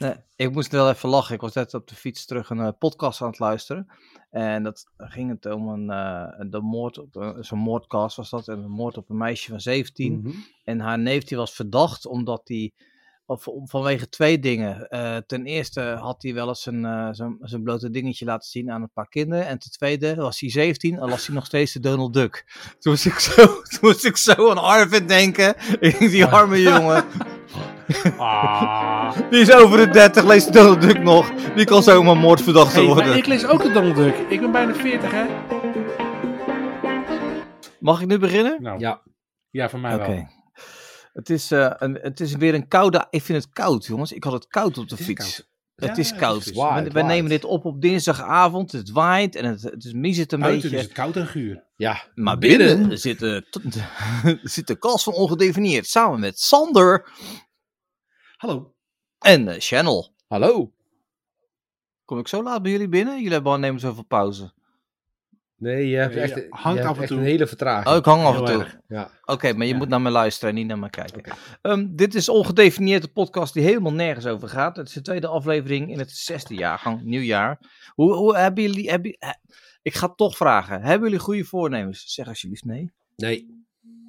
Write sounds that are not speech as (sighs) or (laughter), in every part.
Nee, ik moest wel even lachen. Ik was net op de fiets terug een eh, podcast aan het luisteren. En dat ging het om een, de moord op eh, zo'n moordcast was dat. En een moord op een meisje van 17. Mhm. En haar neef die was verdacht omdat hij. Vanwege twee dingen. Ten eerste had hij wel eens een, zijn, zijn blote dingetje laten zien aan een paar kinderen. En ten tweede was hij 17 en las hij nog steeds de Donald Duck. Toen moest ik zo, (laughs) toen moest ik zo aan Arvid denken. Ik (laughs) die arme jongen. (laughs) Ah. Die is over de 30, leest de Donald Duck nog. Die kan zomaar moordverdachte Hey, worden. ik lees ook de Donald Duck. Ik ben bijna 40, hè? Mag ik nu beginnen? Nou, Ja. ja, van mij Oké. wel. Het is, eh, een, het is weer een koude. Ik vind het koud, jongens. Ik had het koud op de Het fiets. koud. Het Ja, is het koud. is we nemen dit op op dinsdagavond. Het waait en het, het is mies het een Buiten beetje. is het koud en guur. Ja. Maar binnen- binnen, zit, de, (laughs) zit de kast van ongedefinieerd. Samen met Sander Hallo. en eh, Channel. Hallo. Kom ik zo laat bij jullie binnen? Jullie hebben al nemen zoveel pauze. Nee, je hebt echt, je hangt af en echt toe. een hele vertraging. Oh, ik hang af Heel en toe. Ja. Oké, maar je Ja. moet naar me luisteren en niet naar me kijken. Ehm, dit is ongedefinieerd de podcast die helemaal nergens over gaat. Het is de tweede aflevering in het zesde jaargang, nieuwjaar. Hoe, hoe hebben jullie... Hebben, eh, ik ga toch vragen. Hebben jullie goede voornemens? Zeg alsjeblieft nee. Nee.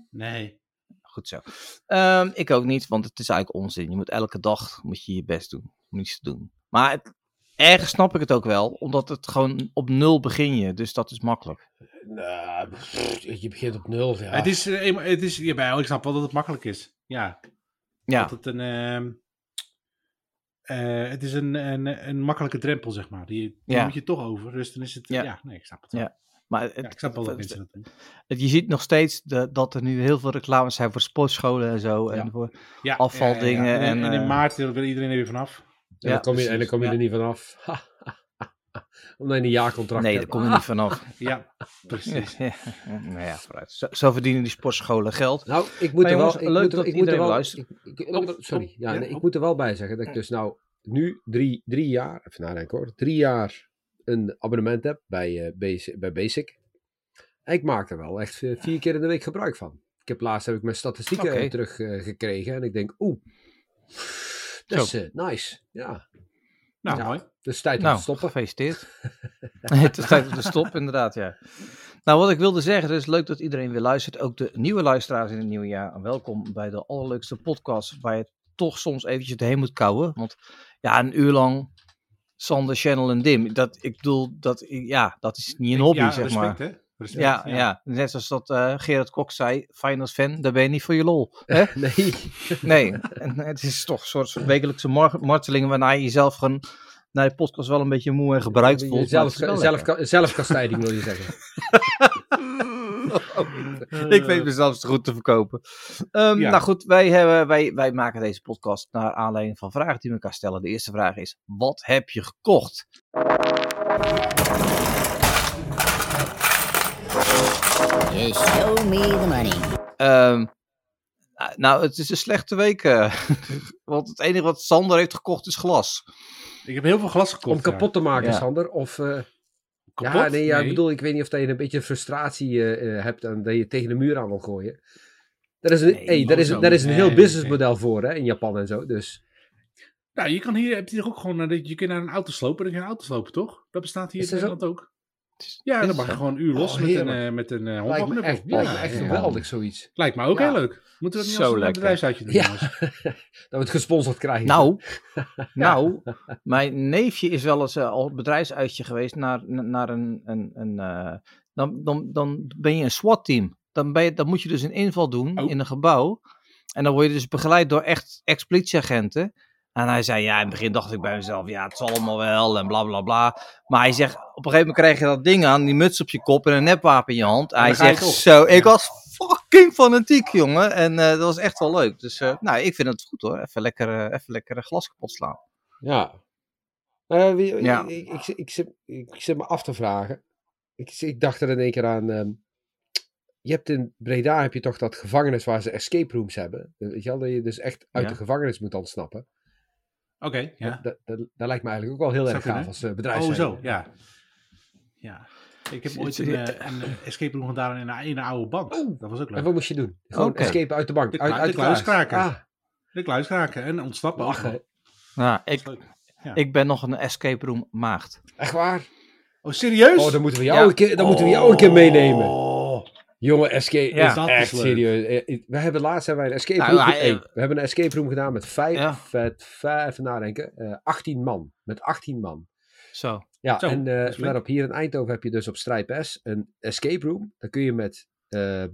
Nee. Goed zo. Ehm, ik ook niet, want het is eigenlijk onzin. Je moet elke dag moet je je best doen om iets te doen. Maar het, ergens snap ik het ook wel, omdat het gewoon op nul begin je. Dus dat is makkelijk. Nou, je begint op nul. Ja. Het is, eh, het is jawel, ik snap wel dat het makkelijk is. Ja. Ja, Dat het een, ehm, eh, het is een, een, een makkelijke drempel, zeg maar. Die, die Ja. moet je toch over. Dus dan is het, Ja. ja, nee, ik snap het wel. Ja. Maar het, Ja, ik snap wel dat mensen dat doen. je ziet nog steeds de- dat er nu heel veel reclames zijn voor sportscholen en zo. En Ja. voor, Ja, afvaldingen ja, ja. En, en, en in eh, maart wil iedereen er weer vanaf. en, ja, dan kom je, en dan kom je er niet vanaf. (laughs) Omdat je een jaarcontract nee, daar hebt. kom je niet vanaf. (laughs) Ja, precies. (laughs) Nou ja, vooruit. Zo, zo verdienen die sportscholen geld. Nou, ik moet Maar er wel... Ik leuk moet er, dat ik moet er iedereen wel luistert. ik- ik- Oh, sorry. Ja, ja, nee, ik moet er wel bij zeggen dat ik dus nou nu drie, drie jaar, even nadenken hoor, drie jaar een abonnement heb bij, eh, Basic, bij Basic. En ik maak er wel echt eh, vier keer in de week gebruik van. Ik heb laatst heb ik mijn statistieken terug teruggekregen gekregen en ik denk, oeh, dat is eh, nice. Ja, Nou, Ja. mooi. dus tijd om Nou, te stoppen. gefeliciteerd. (laughs) (laughs) het is tijd om te stoppen, inderdaad, ja. Nou, wat ik wilde zeggen, het is leuk dat iedereen weer luistert. Ook de nieuwe luisteraars in het nieuwe jaar. Welkom bij de allerleukste podcast, waar je toch soms eventjes doorheen moet kouwen. Want ja, een uur lang Sander, Channel en Dim, dat, ik bedoel, dat, ja, dat is niet een hobby, ja, zeg respect, maar. hè? Respect, Ja, ja. net zoals dat eh, Gerard Kok zei, Finals fan, daar ben je niet voor je lol. (laughs) Hè? Nee, Nee, en het is toch een soort wekelijkse mar marteling waarna je jezelf gewoon naar je podcast wel een beetje moe en gebruikt voelt. zelf, zelf, zelfkastijding wil je zeggen. (laughs) Ik weet mezelf zo goed te verkopen. Ehm, Ja. Nou goed, wij, hebben, wij, wij maken deze podcast naar aanleiding van vragen die we elkaar stellen. De eerste vraag is, wat heb je gekocht? Just show me the money. Ehm, nou, het is een slechte week. eh, (laughs) want het enige wat Sander heeft gekocht is glas. Ik heb heel veel glas gekocht. Om kapot te maken, Ja. Sander? Of, eh, ja. nee, ja, ik bedoel, ik weet niet of dat je een beetje frustratie eh, eh, hebt en dat je tegen de muur aan wil gooien. Daar is een, Nee, hey, daar is, daar is een heel businessmodel voor, hè, in Japan en zo. Dus Nou, je kan hier, heb je toch ook gewoon, eh, dat je kunt naar een auto slopen, dan kun je een auto slopen, toch? Dat bestaat hier in? Nederland ook. Ja, dan mag je gewoon een uur los Oh, met een, eh, met een uh, lijkt me echt, lijkt me echt geweldig, zoiets. Lijkt me ook Ja. heel leuk. Moeten we dat niet Zo als een bedrijfsuitje doen, Ja. jongens? (laughs) Dat we het gesponsord krijgen. Nou, (laughs) nou, mijn neefje is wel eens eh, al bedrijfsuitje geweest naar, naar een, een, een eh, dan, dan, dan ben je een SWAT-team. Dan, ben je, dan moet je dus een inval doen Oh. in een gebouw. En dan word je dus begeleid door echt ex-politieagenten. En hij zei, ja, in het begin dacht ik bij mezelf, ja, het zal allemaal wel en bla bla bla. Maar hij zegt, op een gegeven moment krijg je dat ding aan, die muts op je kop en een nepwapen in je hand. Hij zegt, zo, ik was fucking fanatiek, jongen. En eh, dat was echt wel leuk. Dus, eh, nou, ik vind het goed hoor. Even lekker, eh, even lekker glas kapot slaan. Ja. Wie, Ja. Ik, ik, ik, zit, ik zit me af te vragen. Ik, ik dacht er in één keer aan. ehm, je hebt in Breda heb je toch dat gevangenis waar ze escape rooms hebben. Weet je wel, dat je dus echt uit Ja. de gevangenis moet ontsnappen. Oké, ja. Dat, dat, dat lijkt me eigenlijk ook wel heel Zou erg gaaf als uh, Oh, bedrijf. zo, ja. Ja. Ik heb ooit een, eh, een eh, escape room gedaan in een, in een oude bank. Oeh. Dat was ook En leuk. wat moest je doen? Gewoon escape uit de bank. De uit, uit de kluis. kluiskraker. Ah, De kluis kraken en ontsnappen. lachen. Nou, ik. Ja. ik ben nog een escape room maagd. Echt waar? Oh, serieus? Oh, dan moeten we jou, Ja. een, keer, dan moeten we jou een keer meenemen. Jongen, escape Ja. is Dat is echt serieus. Eh, We hebben laatst hebben wij een escape Nou, room. hij- we hebben een escape room gedaan met vijf, Ja. vijf even nadenken, eh 18 man. Met 18 man. Zo. Ja, Zo, en dat eh is flink. let op, hier in Eindhoven heb je dus op Stripe S een escape room. Dan kun je met, eh,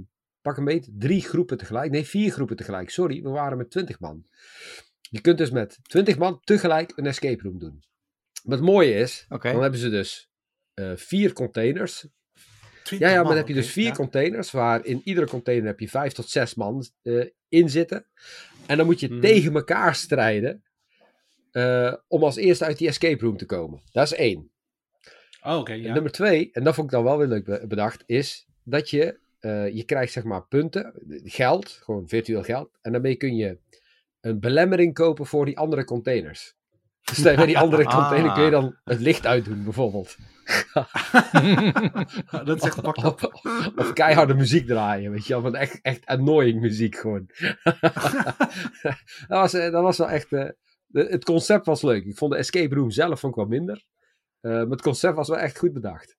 pak een beet, drie groepen tegelijk. Nee, vier groepen tegelijk. Sorry, we waren met 20 man. Je kunt dus met 20 man tegelijk een escape room doen. Het mooie is, dan hebben ze dus eh, vier containers. 20 Ja, ja, maar dan heb je dus vier ja. containers, waar in iedere container heb je vijf tot zes man eh, in zitten. En dan moet je Mhm. tegen elkaar strijden eh, om als eerste uit die escape room te komen. Dat is één. Oh, oké, ja. nummer twee, en dat vond ik dan wel weer leuk be- bedacht, is dat je, eh, je krijgt zeg maar punten, geld, gewoon virtueel geld. En daarmee kun je een belemmering kopen voor die andere containers. Dus bij die andere Ah. container kun je dan het licht uitdoen, bijvoorbeeld. dat is echt fucked up. Of, of keiharde muziek draaien, weet je wel. Van echt, echt annoying muziek gewoon. (laughs) dat, was, eh, dat was wel echt... eh, het concept was leuk. Ik vond de escape room zelf vond ik wel minder. Eh, maar het concept was wel echt goed bedacht.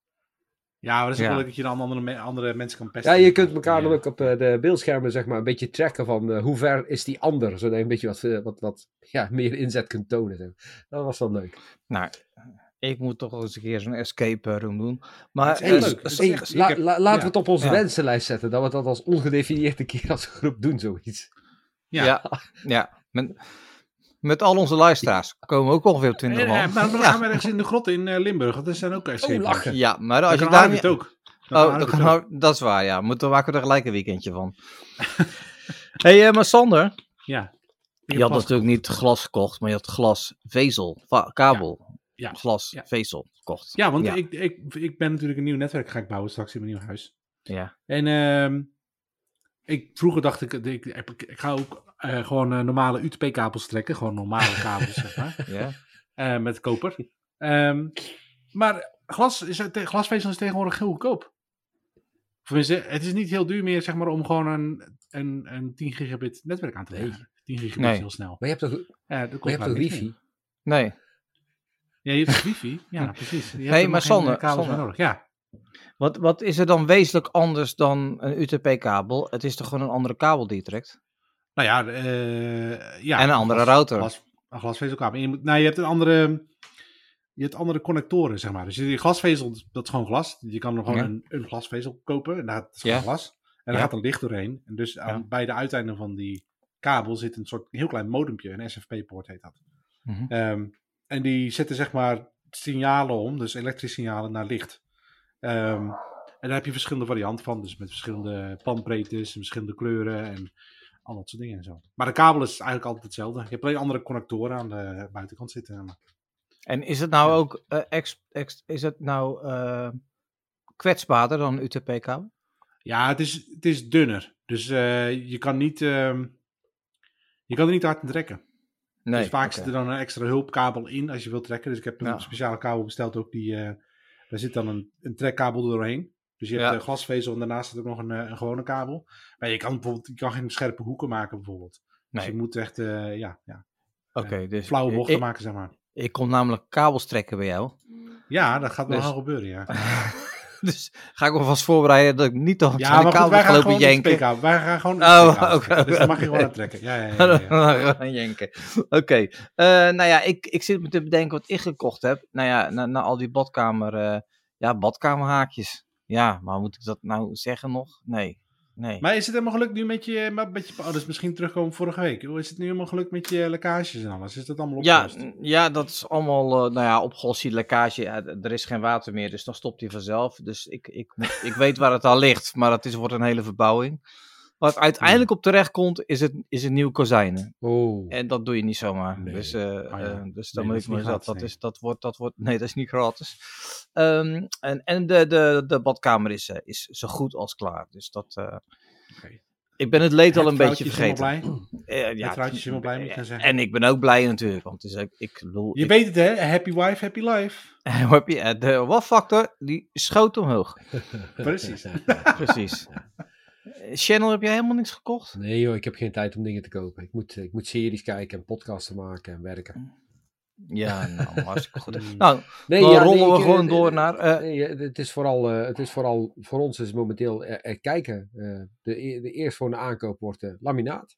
Ja, maar dat is ook Ja. wel leuk dat je dan andere, me- andere mensen kan pesten. Ja, je kunt elkaar dan ook op eh, de beeldschermen zeg maar, een beetje tracken van eh, hoe ver is die ander. Zodat je een beetje wat, eh, wat, wat ja, meer inzet kunt tonen. zeg. Dat was wel leuk. nou, ik moet toch eens een keer zo'n escape room doen. Maar Hey, leuk. Dat is hey, echt- la- ik heb- la- laten ja. we het op onze Ja. wensenlijst zetten. Dat we dat als ongedefinieerde keer als groep doen, zoiets. Ja. Ja, ja. Met, met al onze luisteraars komen we ook ongeveer op 20 En, man. eh, maar dan ja. gaan we ergens in de grot in eh, Limburg. Dat zijn ook escape Oh, lachen. rooms. ja, maar Dan als je daar niet... ook. Oh, dat, kan is waar, ja. Moeten maken we er gelijk een weekendje van. (laughs) hey, eh, maar Sander, Ja. je had natuurlijk niet glas gekocht, maar je had glas, vezel, va- kabel, Ja. glas, Ja. vezel gekocht. Ja, want ja. Ik, ik, ik ben natuurlijk een nieuw netwerk ga ik bouwen straks in mijn nieuw huis. Ja. En ehm, ik, vroeger dacht ik, ik, ik, ik ga ook eh, gewoon eh, normale UTP-kabels trekken. Gewoon normale kabels, zeg maar. (laughs) ja. eh, met koper. Ehm, maar glas is, glasvezel is tegenwoordig heel goedkoop. Tenminste, het is niet heel duur meer zeg maar, om gewoon een, een, een 10 gigabit netwerk aan te Nee. leggen. 10 gigabit Nee. is heel snel. Maar je hebt toch, Ja, dat je hebt toch wifi? Nee. Ja, je hebt wifi? Ja, precies. Je (laughs) hebt Hey, er maar Sander, eh, kabels Sander. nodig. Ja. Wat, wat is er dan wezenlijk anders dan een UTP-kabel? Het is toch gewoon een andere kabel die je trekt? Nou ja, eh, ja. En een andere glas- router. Glas, een glasvezelkabel. Je, moet, nou, je hebt een andere... Je hebt andere connectoren, zeg maar. Dus die glasvezel, dat is gewoon glas. Je kan er gewoon Ja. een, een glasvezel kopen. En dat is gewoon Ja. glas. En daar gaat een licht doorheen. En dus aan beide uiteinden van die kabel zit een soort heel klein modempje. Een SFP-poort heet dat. Mhm. Ehm, en die zetten zeg maar signalen om, dus elektrische signalen naar licht. Ehm, en daar heb je verschillende varianten van, dus met verschillende bandbreedtes en verschillende kleuren en al dat soort dingen en zo. Maar de kabel is eigenlijk altijd hetzelfde. Je hebt alleen andere connectoren aan de buitenkant zitten. En is het nou Ja. ook eh, ex, ex- is het nou eh, kwetsbaarder dan een UTP-kabel? Ja, het is, het is dunner. Dus eh, je kan niet, ehm, je kan er niet hard in trekken. Nee. dus vaak zit er dan een extra hulpkabel in als je wilt trekken. Dus ik heb een speciale kabel besteld ook. Die, daar zit dan een, een trekkabel doorheen. Dus je hebt Ja. een glasvezel en daarnaast zit ook nog een, eh, een gewone kabel. Maar je kan bijvoorbeeld je kan geen scherpe hoeken maken bijvoorbeeld. Dus je moet echt eh, ja, ja, dus flauwe bochten ik, maken, zeg maar. ik kon namelijk kabels trekken bij jou. Ja, dat gaat wel Dus- gaan gebeuren, ja. (laughs) (laughs) dus ga ik me vast voorbereiden dat ik niet toch Ja, maar goed, wij ga gaan lopen gewoon. UTP-kabel. Wij gaan gewoon Oh, oké. Dus dan mag je gewoon oké. aan trekken. Ja, ja, ja. ja, ja. (laughs) Gaan jenken. Oké, eh, nou ja, ik, ik zit me te bedenken wat ik gekocht heb. Nou ja, na, na al die badkamer, eh, ja, badkamerhaakjes. Ja, maar moet ik dat nou zeggen nog? Nee, nee. Maar is het helemaal gelukt nu met je, met je... Oh, dat is misschien terugkomen vorige week. Hoe is het nu helemaal gelukt met je lekkages en alles? Is dat allemaal Ja, opgelost? n- ja, dat is allemaal, eh, nou ja, opgelost. Die lekkage, ja, er is geen water meer, dus dan stopt hij vanzelf. Dus ik, ik, (laughs) ik weet waar het al ligt, maar het is, wordt een hele verbouwing. Wat uiteindelijk op terecht komt, is het, is het nieuwe kozijnen. Oh. En dat doe je niet zomaar. Nee. Dus, eh, Ah, ja. eh, dus dan Nee, moet ik niet dat, nee. is, dat, wordt, dat wordt. (laughs) Nee, dat is niet gratis. Ehm, en en de, de, de badkamer is, eh, is zo goed als klaar. Dus dat. Ik ben het leed al een beetje vergeten. blij. (clears throat) Eh, Het is helemaal blij, moet ik zeggen. En ik ben ook blij natuurlijk, want het is ook, ik Je ik- weet het hè, happy wife, happy life. (laughs) Eh, de wat-factor, die schoot omhoog. (laughs) Precies. Precies. Eh, Channel, heb jij helemaal niks gekocht? Nee joh, ik heb geen tijd om dingen te kopen. Ik moet, ik moet series kijken en podcasten maken en werken. Ja, (laughs) nou, hartstikke goed. Mm. Nou, Nee, dan ja, rollen nee, we ik, gewoon eh, door naar... eh, Nee, eh, het is vooral, eh, het is vooral voor ons is momenteel eh, eh, kijken. Eh, de, e- de eerstvolgende aankoop wordt eh, laminaat.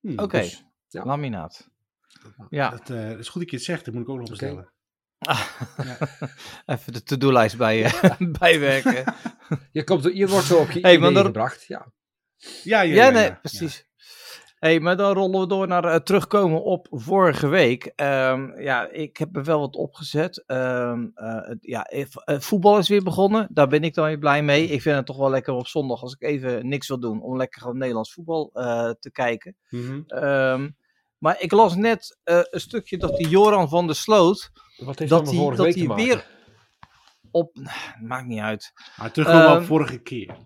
Hmm, Oké, dus, ja. laminaat. Ja, Dat, eh, dat is goed dat je het zegt, dat moet ik ook nog bestellen. (laughs) even de to-do-lijst bij, (laughs) bijwerken. Je, komt, je wordt zo op je Hey, dan- gebracht. Ja. Ja, ja, Ja, ja, nee, ja. precies. hey, maar dan rollen we door naar eh, terugkomen op vorige week. Ehm, ja, ik heb er wel wat opgezet. Ehm, eh, het- ja, eh, eh, voetbal is weer begonnen. Daar ben ik dan weer blij mee. Ik vind het toch wel lekker op zondag als ik even niks wil doen. Om lekker gewoon Nederlands voetbal eh, te kijken. Mhm. Ehm, maar ik las net eh, een stukje dat die Joran van der Sloot. Wat heeft Dat hij vorige dat week hij te maken? weer op. (sighs) Maakt niet uit. Maar terugkomen op vorige keer.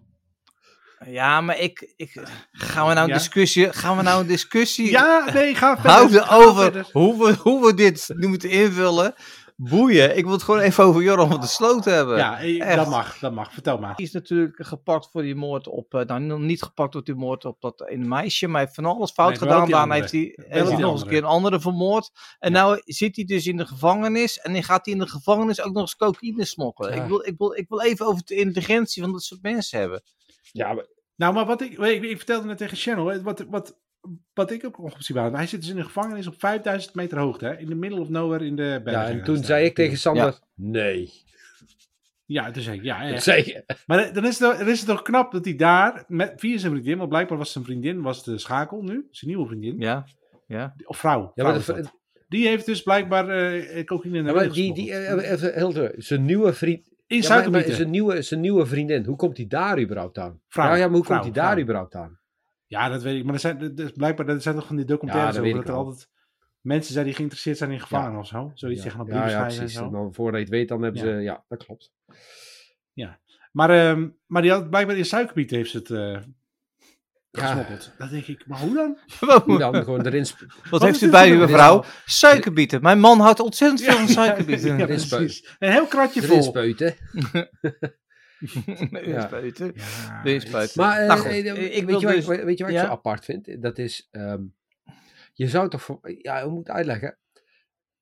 Ja, maar ik. ik gaan we nou een Ja? discussie. Gaan we nou een discussie Ja, nee, ga (laughs) verder. houden Ga over verder. hoe we, hoe we dit nu moeten invullen? Boeien. Ik wil het gewoon even over Joran van der Sloot hebben. Ja, eh, echt. dat mag, dat mag. Vertel maar. Die is natuurlijk gepakt voor die moord op. eh, nou, niet gepakt door die moord op dat ene meisje. Maar hij heeft van alles fout Nee, gedaan. Daarna heeft hij, heeft hij die nog eens een andere. keer een andere vermoord. En Ja. nou zit hij dus in de gevangenis. En dan gaat hij in de gevangenis ook nog eens cocaïne smokkelen. Ja. Ik, wil, ik, wil, ik wil even over de intelligentie van dat soort mensen hebben. Ja, maar- Nou, maar wat ik, ik, ik vertelde net tegen Channel, hè, wat, wat, wat ik ook optie was. Hij zit dus in een gevangenis op 5000 meter hoogte, hè, in the middle of nowhere in de bergen. ja, en toen zei ik tegen Sander, nee. Ja, toen zei ik, ja, Dat echt. zei je. Maar dan is, het, dan is het toch knap dat hij daar, met, via zijn vriendin, want blijkbaar was zijn vriendin, was de schakel nu, zijn nieuwe vriendin, Ja, ja. of vrouw. Ja, maar. Die heeft dus blijkbaar eh cocaïne in de Ja, maar die, die, eh, even. Zijn nieuwe vriend. In Ja, maar, zijn, nieuwe, zijn nieuwe vriendin. Hoe komt hij daar überhaupt aan? Vrouw, ja, ja, maar hoe vrouw, komt hij daar vrouw. überhaupt aan? Ja, dat weet ik. Maar er zijn, er is blijkbaar er zijn toch van die documentaires Ja, dat over dat er altijd mensen zijn die geïnteresseerd zijn in gevangenen of zo. Zoiets ja. zeggen op ja, brieven ja, en precies. zo. En dan voordat je het weet, dan hebben Ja. ze... Ja, dat klopt. Maar, ehm, maar die had blijkbaar in suikerbiet heeft ze het eh Ja. denk ik, maar hoe dan? (laughs) Hoe dan gewoon erin... Wat, is heeft u bij voor u, een mevrouw? Suikerbieten. Mijn man houdt ontzettend veel van suikerbieten. ja, precies. Een heel kratje Erin vol. spuiten. (laughs) (laughs) Spuiten. Ja, Nee, het- spuiten. Maar eh, Nou goed, eh, ik weet, je wat, dus- ik- weet je wat ik ja? zo apart vind? Dat is... ehm, je zou toch... voor- Ja, hoe moet ik het uitleggen?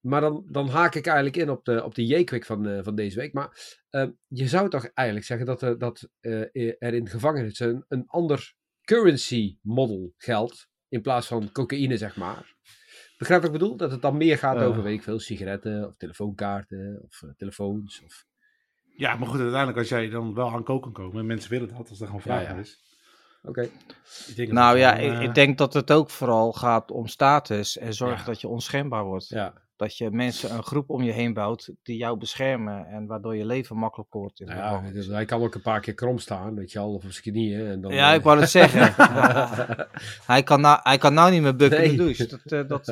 Maar dan, dan haak ik eigenlijk in op de, op de J-Quick van, eh, van deze week. Maar ehm, je zou toch eigenlijk zeggen dat, er- dat eh, er in gevangenis een, een ander currency model geldt. In plaats van cocaïne, zeg maar. Begrijp wat ik bedoel? Dat het dan meer gaat over, weet ik veel, sigaretten of telefoonkaarten of telefoons. Of... Ja, maar goed, uiteindelijk als jij dan wel aan koken kan komen en mensen willen dat, als er gewoon vraag Ja, ja. naar is. Oké. Nou ja, eh, ik denk dat het ook vooral gaat om status en zorg Ja. dat je onschendbaar wordt. Ja. Dat je mensen een groep om je heen bouwt die jou beschermen en waardoor je leven makkelijker wordt in ja, dus hij kan ook een paar keer krom staan, weet je al, of op zijn knieën. En dan, Ja, eh, ik wou het zeggen. (laughs) (laughs) hij, kan nou, hij kan nou niet meer bukken in de douche. Dat, eh, dat,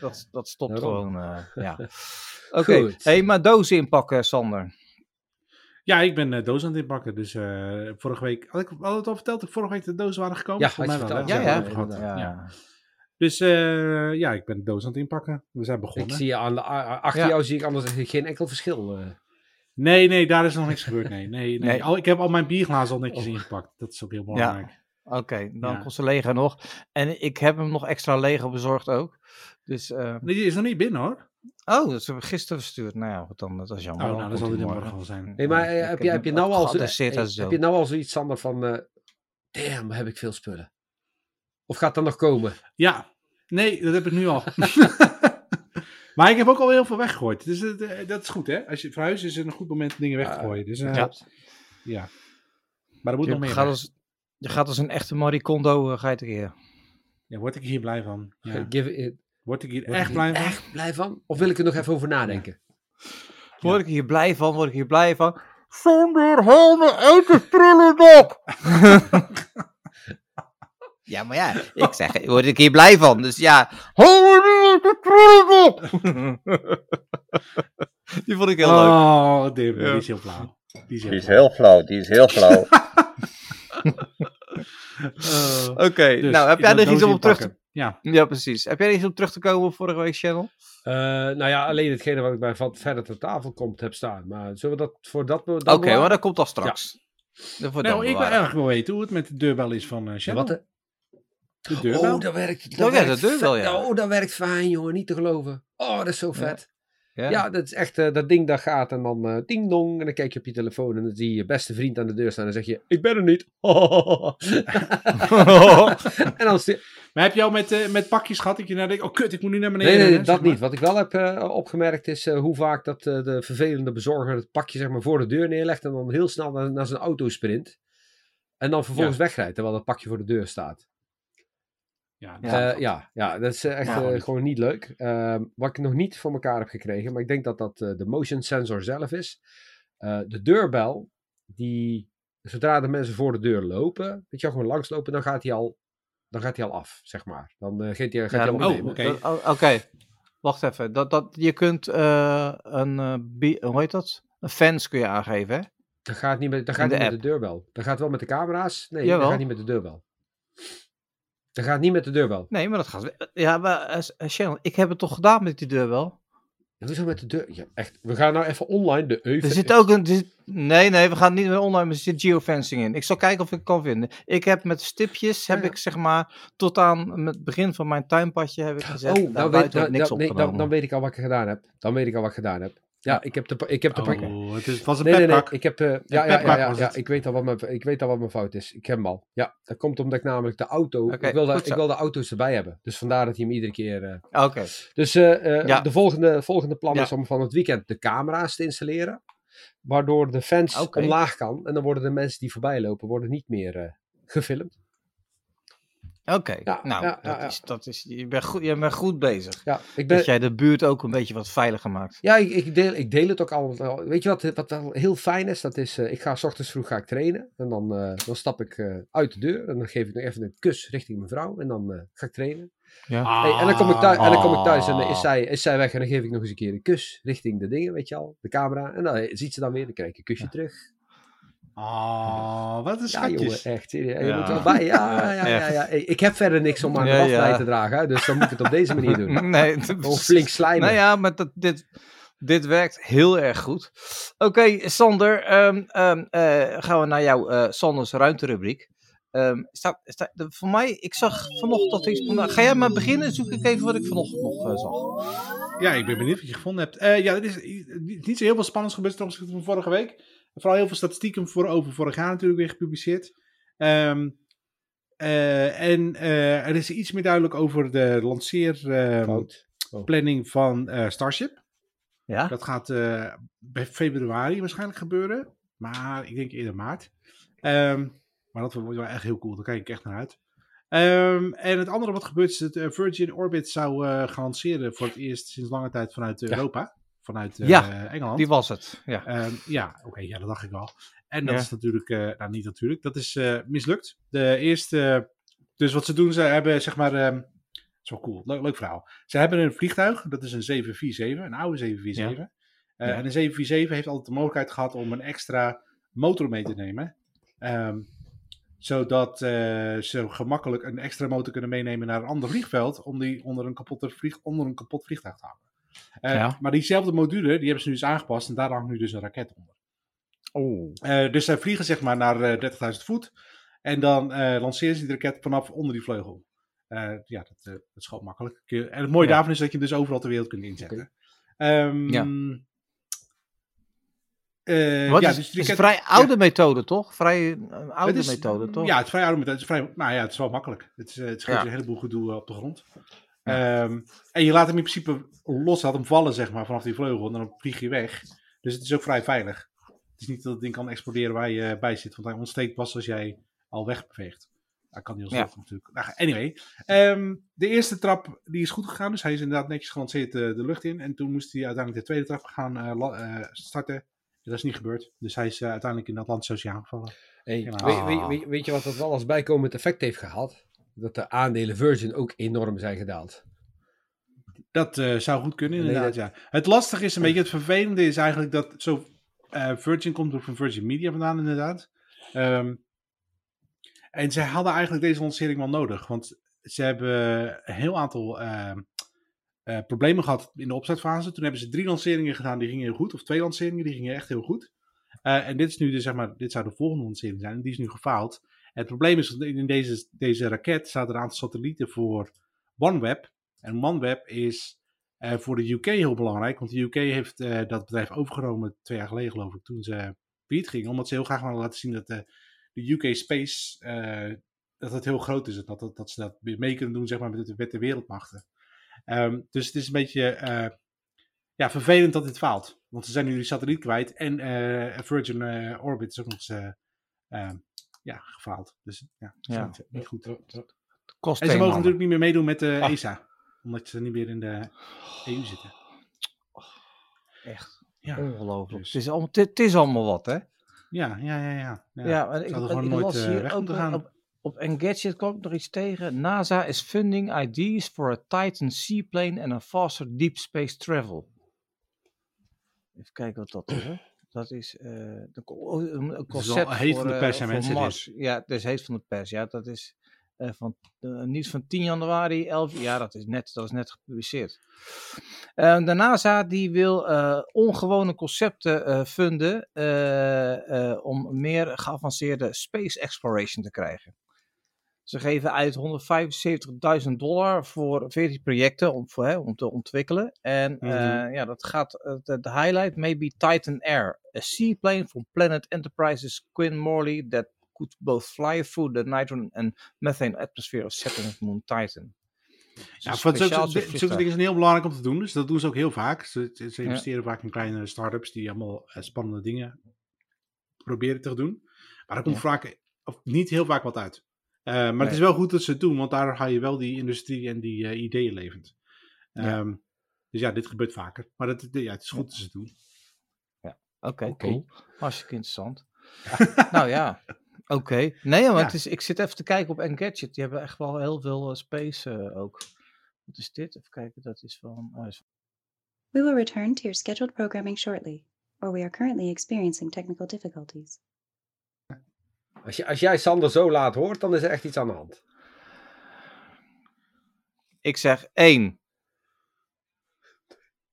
dat, dat stopt Daarom. gewoon. ja. (laughs) Oké, hey, maar dozen inpakken, Sander. Ja, ik ben eh, doos aan het inpakken. Dus eh, vorige week, had ik had het al verteld dat vorige week de dozen waren gekomen? Ja, Volgens had je mij wel? Ja, ja. ja. Dus eh, ja, ik ben de doos aan het inpakken. We zijn Ik begonnen. zie je aan de, achter Ja. jou zie ik anders geen enkel verschil. eh. Nee, nee, daar is nog niks gebeurd. Nee, nee, nee. Nee. Al, ik heb al mijn bierglazen al netjes Oh. ingepakt. Dat is ook heel belangrijk. Oké, dan Ja. komt ze leger nog. En ik heb hem nog extra Lego bezorgd ook. Dus, eh, Nee, die is nog niet binnen hoor. Oh, dat hebben we gisteren verstuurd. Nou ja, wat dan, dat is jammer. Oh, nou, dan komt zal er morgen wel zijn. Nee, maar Ja, eh, heb, je, heb, je nou al zo, eh, zo. heb je nou al zoiets, Sander, van... eh damn, heb ik veel spullen. Of gaat dat nog komen? Ja, nee, dat heb ik nu al. (laughs) maar ik heb ook al heel veel weggegooid. Dus dat, dat is goed hè. Als je verhuist is het een goed moment om dingen weg te Ja. gooien. Dus, Ja. ja. Maar er moet je, nog meer gaat als, je gaat als een echte Marie Kondo, uh, ga je tekeer. Ja, word ik hier blij van. Ja. Give it- Word ik hier word ik echt hier blij van? Echt blij van? Of wil ik er nog even over nadenken? Word ik hier blij van, word ik hier blij van. Zonder helmen uit de prullenbak. (laughs) ja, maar ja, ik zeg, word ik hier blij van. Dus ja, hou me niet uit de prullenbak. (laughs) Die vond ik heel leuk. Oh, Ja. die is heel flauw. Die is heel Die is flauw. heel flauw, die is heel flauw. Eh, (laughs) Oké, dus, nou heb jij er iets om op terug te... Ja, Ja, precies. Heb jij er iets om terug te komen op vorige week, Channel? Eh, nou ja, alleen hetgene wat ik bij van verder ter tafel komt heb staan. Maar zullen we dat voor dat... Oké, dan maar dat komt al straks. Ja. nou, ik wil erg wel weten hoe het met de deurbel is van eh Ja, Channel. wat, hè? De deurbel. Oh, dat werkt. Dat Oh ja, werkt de deurbel, ja. Oh, dat werkt fijn, jongen. Niet te geloven. Oh, dat is zo vet. Ja. Ja, dat is echt, eh, dat ding dat gaat en dan eh, ding dong. En dan kijk je op je telefoon en dan zie je je beste vriend aan de deur staan en dan zeg je, ik ben er niet. (laughs) (laughs) en dan Maar heb je al met, eh, met pakjes gehad dat je nou denkt, oh kut, ik moet nu naar beneden. Nee, nee, rennen, dat niet. Wat ik wel heb opgemerkt is hoe vaak dat de vervelende bezorger het pakje zeg maar, voor de deur neerlegt en dan heel snel naar, naar zijn auto sprint. En dan vervolgens wegrijdt terwijl dat pakje voor de deur staat. Ja, Ja. Ja, ja, ja, dat is eh, echt Ja, eh, gewoon niet leuk. Ehm, wat ik nog niet voor elkaar heb gekregen, maar ik denk dat dat eh, de motion sensor zelf is. Eh, de deurbel, die zodra de mensen voor de deur lopen, weet je wel, gewoon langslopen, dan gaat hij al, dan gaat hij al af, zeg maar. Dan eh, gaat hij, gaat Ja, hij al oh, oké. Oh, Oké, wacht even. Dat, dat, je kunt eh, een, eh, hoe heet dat? Een fans kun je aangeven, hè? Dat gaat niet met, dat gaat de niet met de deurbel. Dat gaat wel met de camera's. Nee, Jawel. dat gaat niet met de deurbel. Dat gaat niet met de deurbel. Nee, maar dat gaat... Ja, maar eh, eh, Sharon, ik heb het toch gedaan met die deur wel? Hoezo met de deur? Ja, echt. We gaan nou even online de Er zit ook een... zit- nee, nee, we gaan niet meer online, maar er zit geofencing in. Ik zal kijken of ik het kan vinden. Ik heb met stipjes, heb Ja, ja. ik zeg maar, tot aan het begin van mijn tuinpadje heb ik gezet. Oh, daar nou weet, nou, niks nou, nee, dan, opgenomen. dan weet ik al wat ik gedaan heb. Dan weet ik al wat ik gedaan heb. Ja, ik heb de, ik heb de pak- Oh, het, is, het was een Nee, nee, nee. Ik heb, eh, ja, ja, ja, ja, ja, ik, weet al wat mijn, ik weet al wat mijn fout is. Ik heb hem al. Ja, dat komt omdat ik namelijk de auto... Ik, wil de, ik wil de auto's erbij hebben. Dus vandaar dat hij hem iedere keer... eh, Oké, Dus eh, eh, Ja. de volgende, volgende plan Ja. is om van het weekend de camera's te installeren. Waardoor de fans omlaag kan. En dan worden de mensen die voorbij lopen worden niet meer eh, gefilmd. Oké. Ja, nou, ja, dat ja. Is, dat is, je, bent goed, je bent goed bezig. Ja, ik ben, Dat jij de buurt ook een beetje wat veiliger maakt. ja ik, ik, deel, ik deel het ook al. Weet je wat, wat wel heel fijn is? Dat is, eh, ik ga s ochtends vroeg ga ik trainen. En dan, eh, dan stap ik eh, uit de deur. En dan geef ik nog even een kus richting mijn vrouw. En dan eh, ga ik trainen. Ja. Hey, en, dan kom ik thuis, en dan kom ik thuis en dan is Ah. zij, is zij weg. En dan geef ik nog eens een keer een kus richting de dingen, weet je al. De camera. En dan eh, ziet ze dan weer. Dan krijg ik een kusje terug. Oh, wat een Ja, schatjes. jongen, echt. serieus. Je Ja. moet wel bij. Ja, ja, ja, ja. Ik heb verder niks om aan de Ja, ja. bij te dragen. Dus dan moet ik het op deze manier doen. (laughs) Nee, Gewoon flink slijmen. Nou ja, maar dat, dit, dit werkt heel erg goed. Oké, Sander, ehm, ehm, eh, gaan we naar jouw eh Sanders ruimterubriek. Ehm, staat, staat, de- voor mij, ik zag vanochtend dat iets. Ga jij maar beginnen? Zoek ik even wat ik vanochtend nog eh, zag. Ja, ik ben benieuwd wat je gevonden hebt. Eh, ja, er is niet zo heel veel spannends gebeurd ten opzichte van vorige week. Vooral heel veel statistieken voor, over vorig jaar natuurlijk weer gepubliceerd. Ehm, eh, en eh, er is iets meer duidelijk over de lanceerplanning Fout. van eh, Starship. Ja? Dat gaat bij februari waarschijnlijk gebeuren. Maar ik denk eerder maart. Ehm, maar dat wordt wel echt heel cool. Daar kijk ik echt naar uit. Ehm, en het andere wat gebeurt is dat Virgin Orbit zou gaan lanceren voor het eerst sinds lange tijd vanuit Europa. Vanuit eh, Ja, Engeland. Die was het. Ja. Ehm, ja, oké, ja, dat dacht ik wel. En dat Ja. is natuurlijk, eh, nou niet natuurlijk, dat is eh, mislukt. De eerste, dus wat ze doen, ze hebben zeg maar, dat is wel cool, leuk, leuk verhaal. Ze hebben een vliegtuig, dat is een 747, een oude 747. Eh, Ja. En een 747 heeft altijd de mogelijkheid gehad om een extra motor mee te nemen. Ehm, zodat ze gemakkelijk een extra motor kunnen meenemen naar een ander vliegveld, om die onder een, kapotte vlieg, onder een kapot vliegtuig te houden. Eh, Ja. Maar diezelfde module, die hebben ze nu eens aangepast en daar hangt nu dus een raket onder. Oh. Eh, dus zij vliegen zeg maar naar eh, 30.000 voet. En dan eh, lanceren ze die raket vanaf onder die vleugel. Eh, ja, dat, eh, dat is gewoon makkelijk. En het mooie Ja. daarvan is dat je hem dus overal ter wereld kunt inzetten. Ehm, Ja. eh, Wat ja, is, dus die is een vrij oude methode, toch? Vrij eh, oude het is- methode, toch? Ja, het is vrij oude methode. Het is vrij, nou ja, het is wel makkelijk. Het, is, eh, het Ja. je een heleboel gedoe eh, op de grond. Ehm, en je laat hem in principe los, laat hem vallen zeg maar vanaf die vleugel en dan vlieg je weg. Dus het is ook vrij veilig. Het is niet dat het ding kan exploderen waar je eh, bij zit, want hij ontsteekt pas als jij al wegbeweegt. Dat kan niet Ja. alsnog natuurlijk. Nou, anyway, Ehm, de eerste trap die is goed gegaan, dus hij is inderdaad netjes gelanceerd eh, de lucht in. En toen moest hij uiteindelijk de tweede trap gaan eh, starten. Dat is niet gebeurd. Dus hij is uiteindelijk in het Atlantische Oceaan gevallen. Hey, Ja. weet, weet, weet, weet je wat dat wel als bijkomend effect heeft gehad? Dat de aandelen Virgin ook enorm zijn gedaald. Dat eh, zou goed kunnen, Nee, inderdaad. Ja. Het lastige is een beetje, het vervelende is eigenlijk dat zo. eh, Virgin komt ook van Virgin Media vandaan, inderdaad. Ehm, en zij hadden eigenlijk deze lancering wel nodig, want ze hebben een heel aantal ehm, eh, problemen gehad in de opstartfase. Toen hebben ze drie lanceringen gedaan, die gingen heel goed, of twee lanceringen, die gingen echt heel goed. En dit is nu, de, zeg maar, dit zou de volgende lancering zijn, en die is nu gefaald. Het probleem is, dat in deze, deze raket zaten een aantal satellieten voor OneWeb. En OneWeb is eh, voor de UK heel belangrijk, want de UK heeft eh, dat bedrijf overgenomen twee jaar geleden, geloof ik, toen ze failliet gingen. Omdat ze heel graag willen laten zien dat de, de UK Space, eh, dat het heel groot is. Dat, dat, dat ze dat mee kunnen doen, zeg maar, met de, met wereldmachten. Ehm, dus het is een beetje eh, ja, vervelend dat dit faalt. Want ze zijn nu die satelliet kwijt. En eh, Virgin eh, Orbit is ook nog eens eh, ehm, ja, gefaald. Dus ja, niet, goed. Kost En ze mogen mannen. natuurlijk niet meer meedoen met de Ah. ESA. Omdat ze niet meer in de EU zitten. Echt Ja, ongelooflijk. dus- Het, is allemaal, het, is allemaal wat, hè? ja, ja, ja. ja, ja. Ja, maar ik, gewoon ik nooit, las eh, hier weg ook gaan. op, op Engadget kwam ik nog iets tegen. NASA is funding ideas for a Titan seaplane and a faster deep space travel. Even kijken wat dat is. Hè? Dat is eh, de oh, een, concept heet voor, van de eh, pers, mensen. Mars. Ja, het is heet van de pers. Ja, dat is eh, van nieuws van 10 januari 11. Ja, dat is net, dat is net gepubliceerd. Eh, de NASA die wil ongewone concepten funden om meer geavanceerde space exploration te krijgen. Ze geven uit 175.000 dollar voor 14 projecten om, voor, hè, om te ontwikkelen. En eh, Mhm. ja, dat gaat, eh, de, de highlight may be Titan Air, a seaplane from Planet Enterprise's Quinn Morley that could both fly through the nitrogen and methane atmosphere of Saturn's moon Titan. Dus Ja, voor zulke, dingen zijn heel belangrijk om te doen. Dus dat doen ze ook heel vaak. Ze, investeren vaak in kleine start-ups die allemaal eh, spannende dingen proberen te doen. Maar er komt Ja. vaak, of niet heel vaak wat uit. Eh, maar Nee. het is wel goed dat ze het doen, want daardoor hou je wel die industrie en die eh, ideeën levend. Ja. Ehm, dus ja, dit gebeurt vaker. Maar het, ja, het is goed dat ze het doen. Oké, Oké. cool. Hartstikke interessant. (laughs) nou ja, oké. Nee, maar Ja. het is, ik zit even te kijken op Engadget. Die hebben echt wel heel veel eh, space ook. Wat is dit? Even kijken, dat is van... oh, is- We will return to your scheduled programming shortly, or we are currently experiencing technical difficulties. Als, je, als jij Sander zo laat hoort, dan is er echt iets aan de hand. Ik zeg één.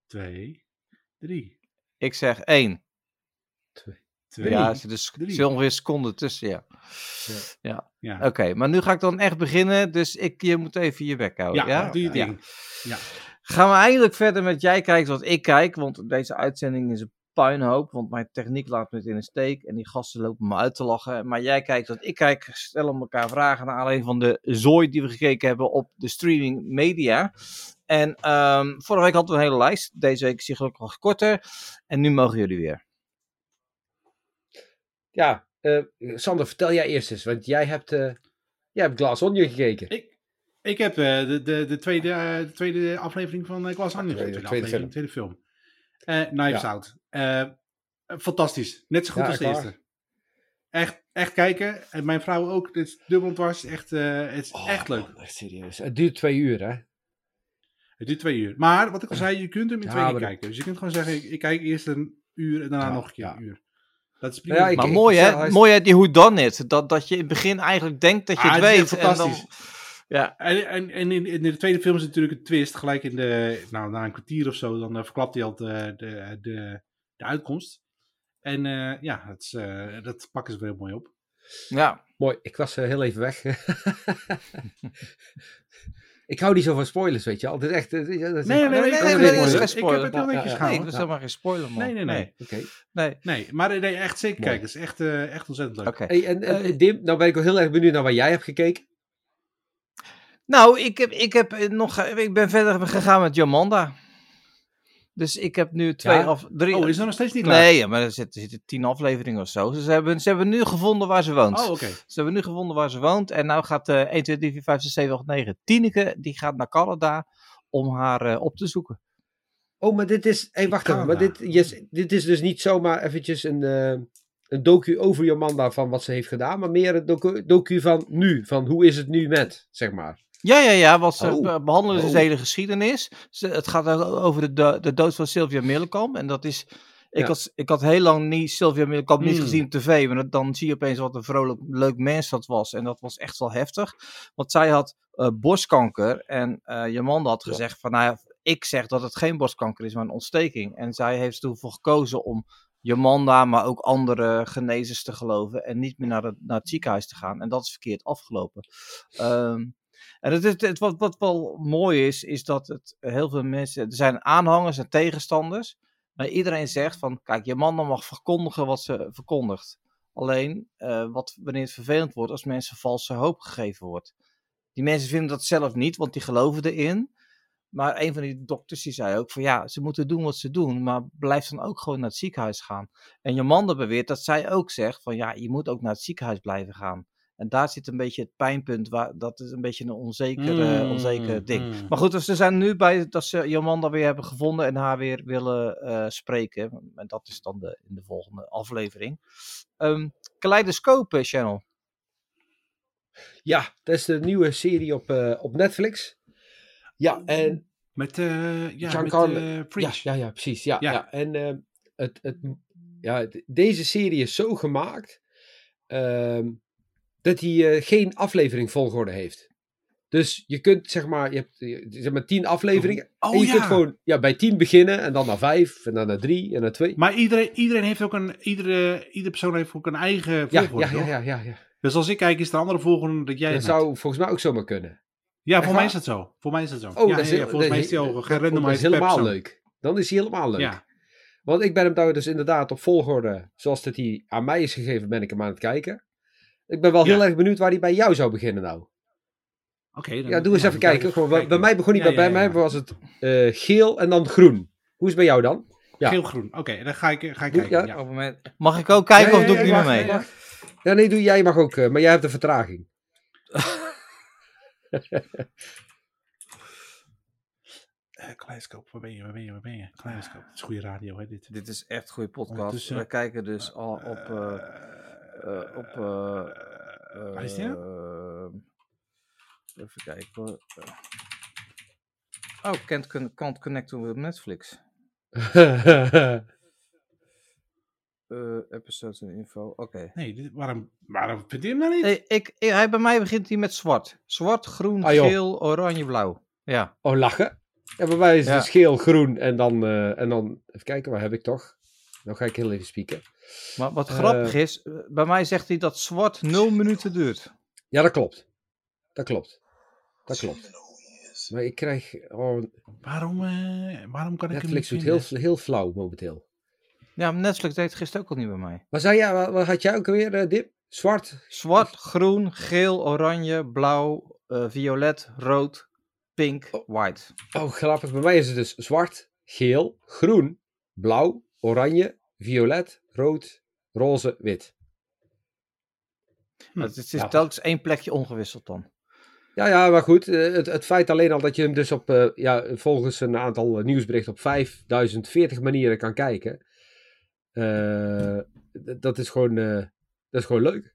Twee, drie, Ik zeg één. twee. Ja, er zit dus drie. ongeveer een seconde tussen, ja. ja. Oké, maar nu ga ik dan echt beginnen. Dus ik, je moet even je bek houden. Ja, Ja, doe je Ja. ding. Ja. Gaan we eindelijk verder met jij kijkt wat ik kijk. Want deze uitzending is een puinhoop. Want mijn techniek laat me het in een steek. En die gasten lopen me uit te lachen. Maar jij kijkt wat ik kijk. Stellen elkaar vragen naar aanleiding van de zooi die we gekeken hebben op de streaming media. En ehm, vorige week hadden we een hele lijst. Deze week is die gelukkig wat korter. En nu mogen jullie weer. Ja, eh, Sander, vertel jij eerst eens, want jij hebt, eh jij hebt Glass Onion gekeken. Ik, ik heb eh, de, de, de, tweede, de tweede aflevering van uh, Glass Onion. Tweede- Tweede, tweede aflevering, tweede film. Eh Knives Ja. Out. Eh, fantastisch. Net zo goed Ja, als de waar? eerste. Echt, echt kijken. En mijn vrouw ook. Dit is dubbel dwars. Echt, eh, het is Oh, echt leuk. man, echt serieus. Het duurt twee uur, hè? Het duurt twee uur. Maar wat ik al zei, je kunt hem in Ja, twee keer kijken. Dus je kunt gewoon zeggen, ik, ik kijk eerst een uur en daarna Ja, nog een keer ja. een uur. Dat is prima. Ja, ik- Maar mooi hè, is- mooi hè, die hoe dan it. Dat, dat je in het begin eigenlijk denkt dat je Ah, het het is weet. En dan, fantastisch. Ja, En, en, en in, in de tweede film is natuurlijk een twist. Gelijk in de, nou, na een kwartier of zo, dan eh, verklapt hij al de, de, de, de uitkomst. En eh, ja, het is, eh, dat pakken ze weer heel mooi op. ja. Mooi, ik was eh, heel even weg. ik hou niet zo van spoilers, weet je al. Het is echt... eh, is- is- Nee, nee, nee, nee, ik- nee, nee, nee, heb het heel Ja, netjes ja, gehouden. Nee, dat is helemaal geen spoiler man. Nee, nee, nee. Oké. Nee, Nee, maar eh, nee, echt zeker kijken. Het is echt, eh, echt ontzettend leuk. oké. Hey, en, en Eh, Dim, nou ben ik wel heel erg benieuwd naar wat jij hebt gekeken. Nou, ik, heb, ik, heb eh, nog, ik ben verder gegaan met Jamanda. Dus ik heb nu twee Ja? of drie. Oh, is dat nog steeds niet klaar? Nee, ja, maar er zitten, er zitten tien afleveringen of zo. Dus ze hebben, ze hebben nu gevonden waar ze woont. Oh, oké. Ze hebben nu gevonden waar ze woont. En nou gaat eh 1, 2, 3, 4, 5, 6, 7, 8, 9. Tineke, die gaat naar Canada om haar eh, op te zoeken. Oh, maar dit is... Hey, wacht even. Maar dit, yes, dit is dus niet zomaar eventjes een, eh, een docu over Jomanda van wat ze heeft gedaan. Maar meer een docu, docu van nu. Van hoe is het nu met, zeg maar. Ja, ja, ja, want ze Oh. be- behandelen dus Oh. de hele geschiedenis. Ze, het gaat over de, de dood van Sylvia Middelkamp. En dat is... Ik, Ja. had, ik had heel lang niet Sylvia Middelkamp niet Hmm. gezien op tv. Maar dan zie je opeens wat een vrolijk, leuk mens dat was. En dat was echt wel heftig. Want zij had eh, borstkanker. En eh Jamanda had Ja. gezegd van... Nou ja, ik zeg dat het geen borstkanker is, maar een ontsteking. En zij heeft ervoor gekozen om Jomanda, maar ook andere genezers te geloven en niet meer naar het, naar het ziekenhuis te gaan. En dat is verkeerd afgelopen. Ehm, en het, het, wat, wat wel mooi is, is dat het heel veel mensen, er zijn aanhangers en tegenstanders, maar iedereen zegt van, kijk, Jomanda mag verkondigen wat ze verkondigt. Alleen, eh, wat, wanneer het vervelend wordt, als mensen valse hoop gegeven wordt. Die mensen vinden dat zelf niet, want die geloven erin. Maar een van die dokters die zei ook van ja, ze moeten doen wat ze doen, maar blijf dan ook gewoon naar het ziekenhuis gaan. En Jomanda beweert dat zij ook zegt van ja, je moet ook naar het ziekenhuis blijven gaan. En daar zit een beetje het pijnpunt, waar, dat is een beetje een onzeker, eh, Mm, onzeker ding. mm. Maar goed, dus ze zijn nu bij dat ze Jomanda weer hebben gevonden en haar weer willen eh, spreken. En dat is dan de, in de volgende aflevering. Ehm Kaleidoscope Channel. Ja, dat is de nieuwe serie op, eh, op Netflix. Ja, en Met, eh ja, met Giancarlo- eh, Ja, ja, ja, precies. Ja, Ja. ja. En eh, het, het, ja, deze serie is zo gemaakt ehm, dat hij eh, geen aflevering volgorde heeft. Dus je kunt zeg maar, je hebt zeg maar tien afleveringen. Oh en je ja. kunt gewoon ja, bij tien beginnen en dan naar vijf en dan naar drie en naar twee. Maar iedereen, iedereen heeft ook een, iedere, iedere persoon heeft ook een eigen volgorde, ja, ja, ja, ja, ja. Dus als ik kijk, is er een andere volgorde dat jij Dat zou volgens mij ook zomaar kunnen. Ja, voor mij is dat zo. Voor mij is dat zo. Oh, ja, dat is ja, volgens mij is die al dat- dat is gerandomized helemaal leuk. Dan is hij helemaal leuk. Ja. Want ik ben hem nou dus inderdaad op volgorde, zoals dat hij aan mij is gegeven, ben ik hem aan het kijken. Ik ben wel Ja. heel erg benieuwd waar hij bij jou zou beginnen nou. Oké. dan- Ja, doe eens even kijken. Gewoon, bij, kijken. bij mij begon hij Ja, bij, bij ja, ja. mij was het eh, geel en dan groen. Hoe is het bij jou dan? Ja. Geel-groen. Oké, dan ga ik, ga ik Doe- kijken. ja. Ja. Op het moment- Mag ik ook kijken Ja, of ja, doe ja, ik niet meer mee? Ja, nee, doe, jij mag ook, eh, maar jij hebt de vertraging. (laughs) Eh, Kaleidoscoop, waar ben je, waar ben je, waar ben je? Kaleidoscoop, het is goede radio, hè, dit. Dit is echt een goede podcast. We kijken dus al op. eh, eh, op eh, waar is die nou? even kijken. Oh, can't, can't connect to Netflix. (laughs) Eh, episodes en info. Oké. Nee, dit, waarom, waarom vind je hem nou niet? Ik, ik- hij, bij mij begint hij met zwart. Zwart, groen, Ah, geel, oranje, blauw. Ja. oh, lachen. Ja, bij mij is het dus geel, groen en dan, eh, en dan... Even kijken, waar heb ik toch? Nou ga ik heel even spieken. Maar wat Eh. grappig is, eh, bij mij zegt hij dat zwart 0 minuten duurt. Ja, dat klopt. Dat klopt. Dat klopt. Maar ik krijg... Oh, Waarom, eh, waarom kan ik Netflix hem doet heel, heel flauw momenteel. Ja, Netflix deed het gisteren ook al niet bij mij. Maar zei jij, wat, wat had jij ook alweer, eh, Dip? Zwart? Zwart, groen, geel, oranje, blauw, eh, violet, rood, pink, white. Oh, grappig. Bij mij is het dus zwart, geel, groen, blauw, oranje, violet, rood, roze, wit. Hm, het is ja. telkens één plekje ongewisseld dan. Ja, ja, maar goed. eh, Het, het feit alleen al dat je hem dus op, eh, ja, volgens een aantal eh, nieuwsberichten op 5040 manieren kan kijken. eh, dat is gewoon, eh, dat is gewoon leuk.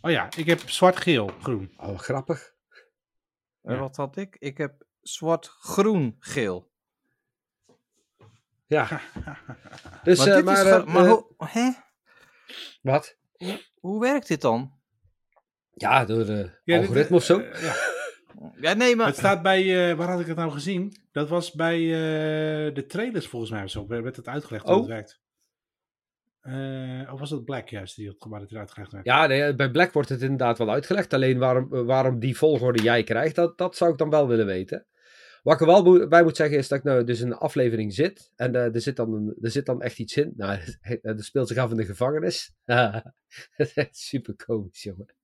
Oh ja, ik heb zwart, geel, groen. Oh, grappig. Ja. Wat had ik? Ik heb zwart, groen, geel. Ja. (laughs) Dus, maar eh, dit maar, is... eh, maar eh, hoe, hè? wat? Hoe werkt dit dan? Ja, door de Ja, dit- algoritme of zo. ja. (laughs) Ja, nee, maar... Het staat bij, eh, waar had ik het nou gezien? Dat was bij eh, de trailers volgens mij zo. Werd het uitgelegd hoe Oh. het werkt. Eh, of was het Black juist die het waar het uitgelegd werd? Ja, nee, bij Black wordt het inderdaad wel uitgelegd. Alleen waarom, waarom die volgorde jij krijgt, dat, dat zou ik dan wel willen weten. Wat ik er wel bij moet zeggen is dat ik nou dus in een aflevering zit. En eh, er, zit dan een, er zit dan echt iets in. Nou, (laughs) dat speelt zich af in de gevangenis. dat is echt super komisch, jongen.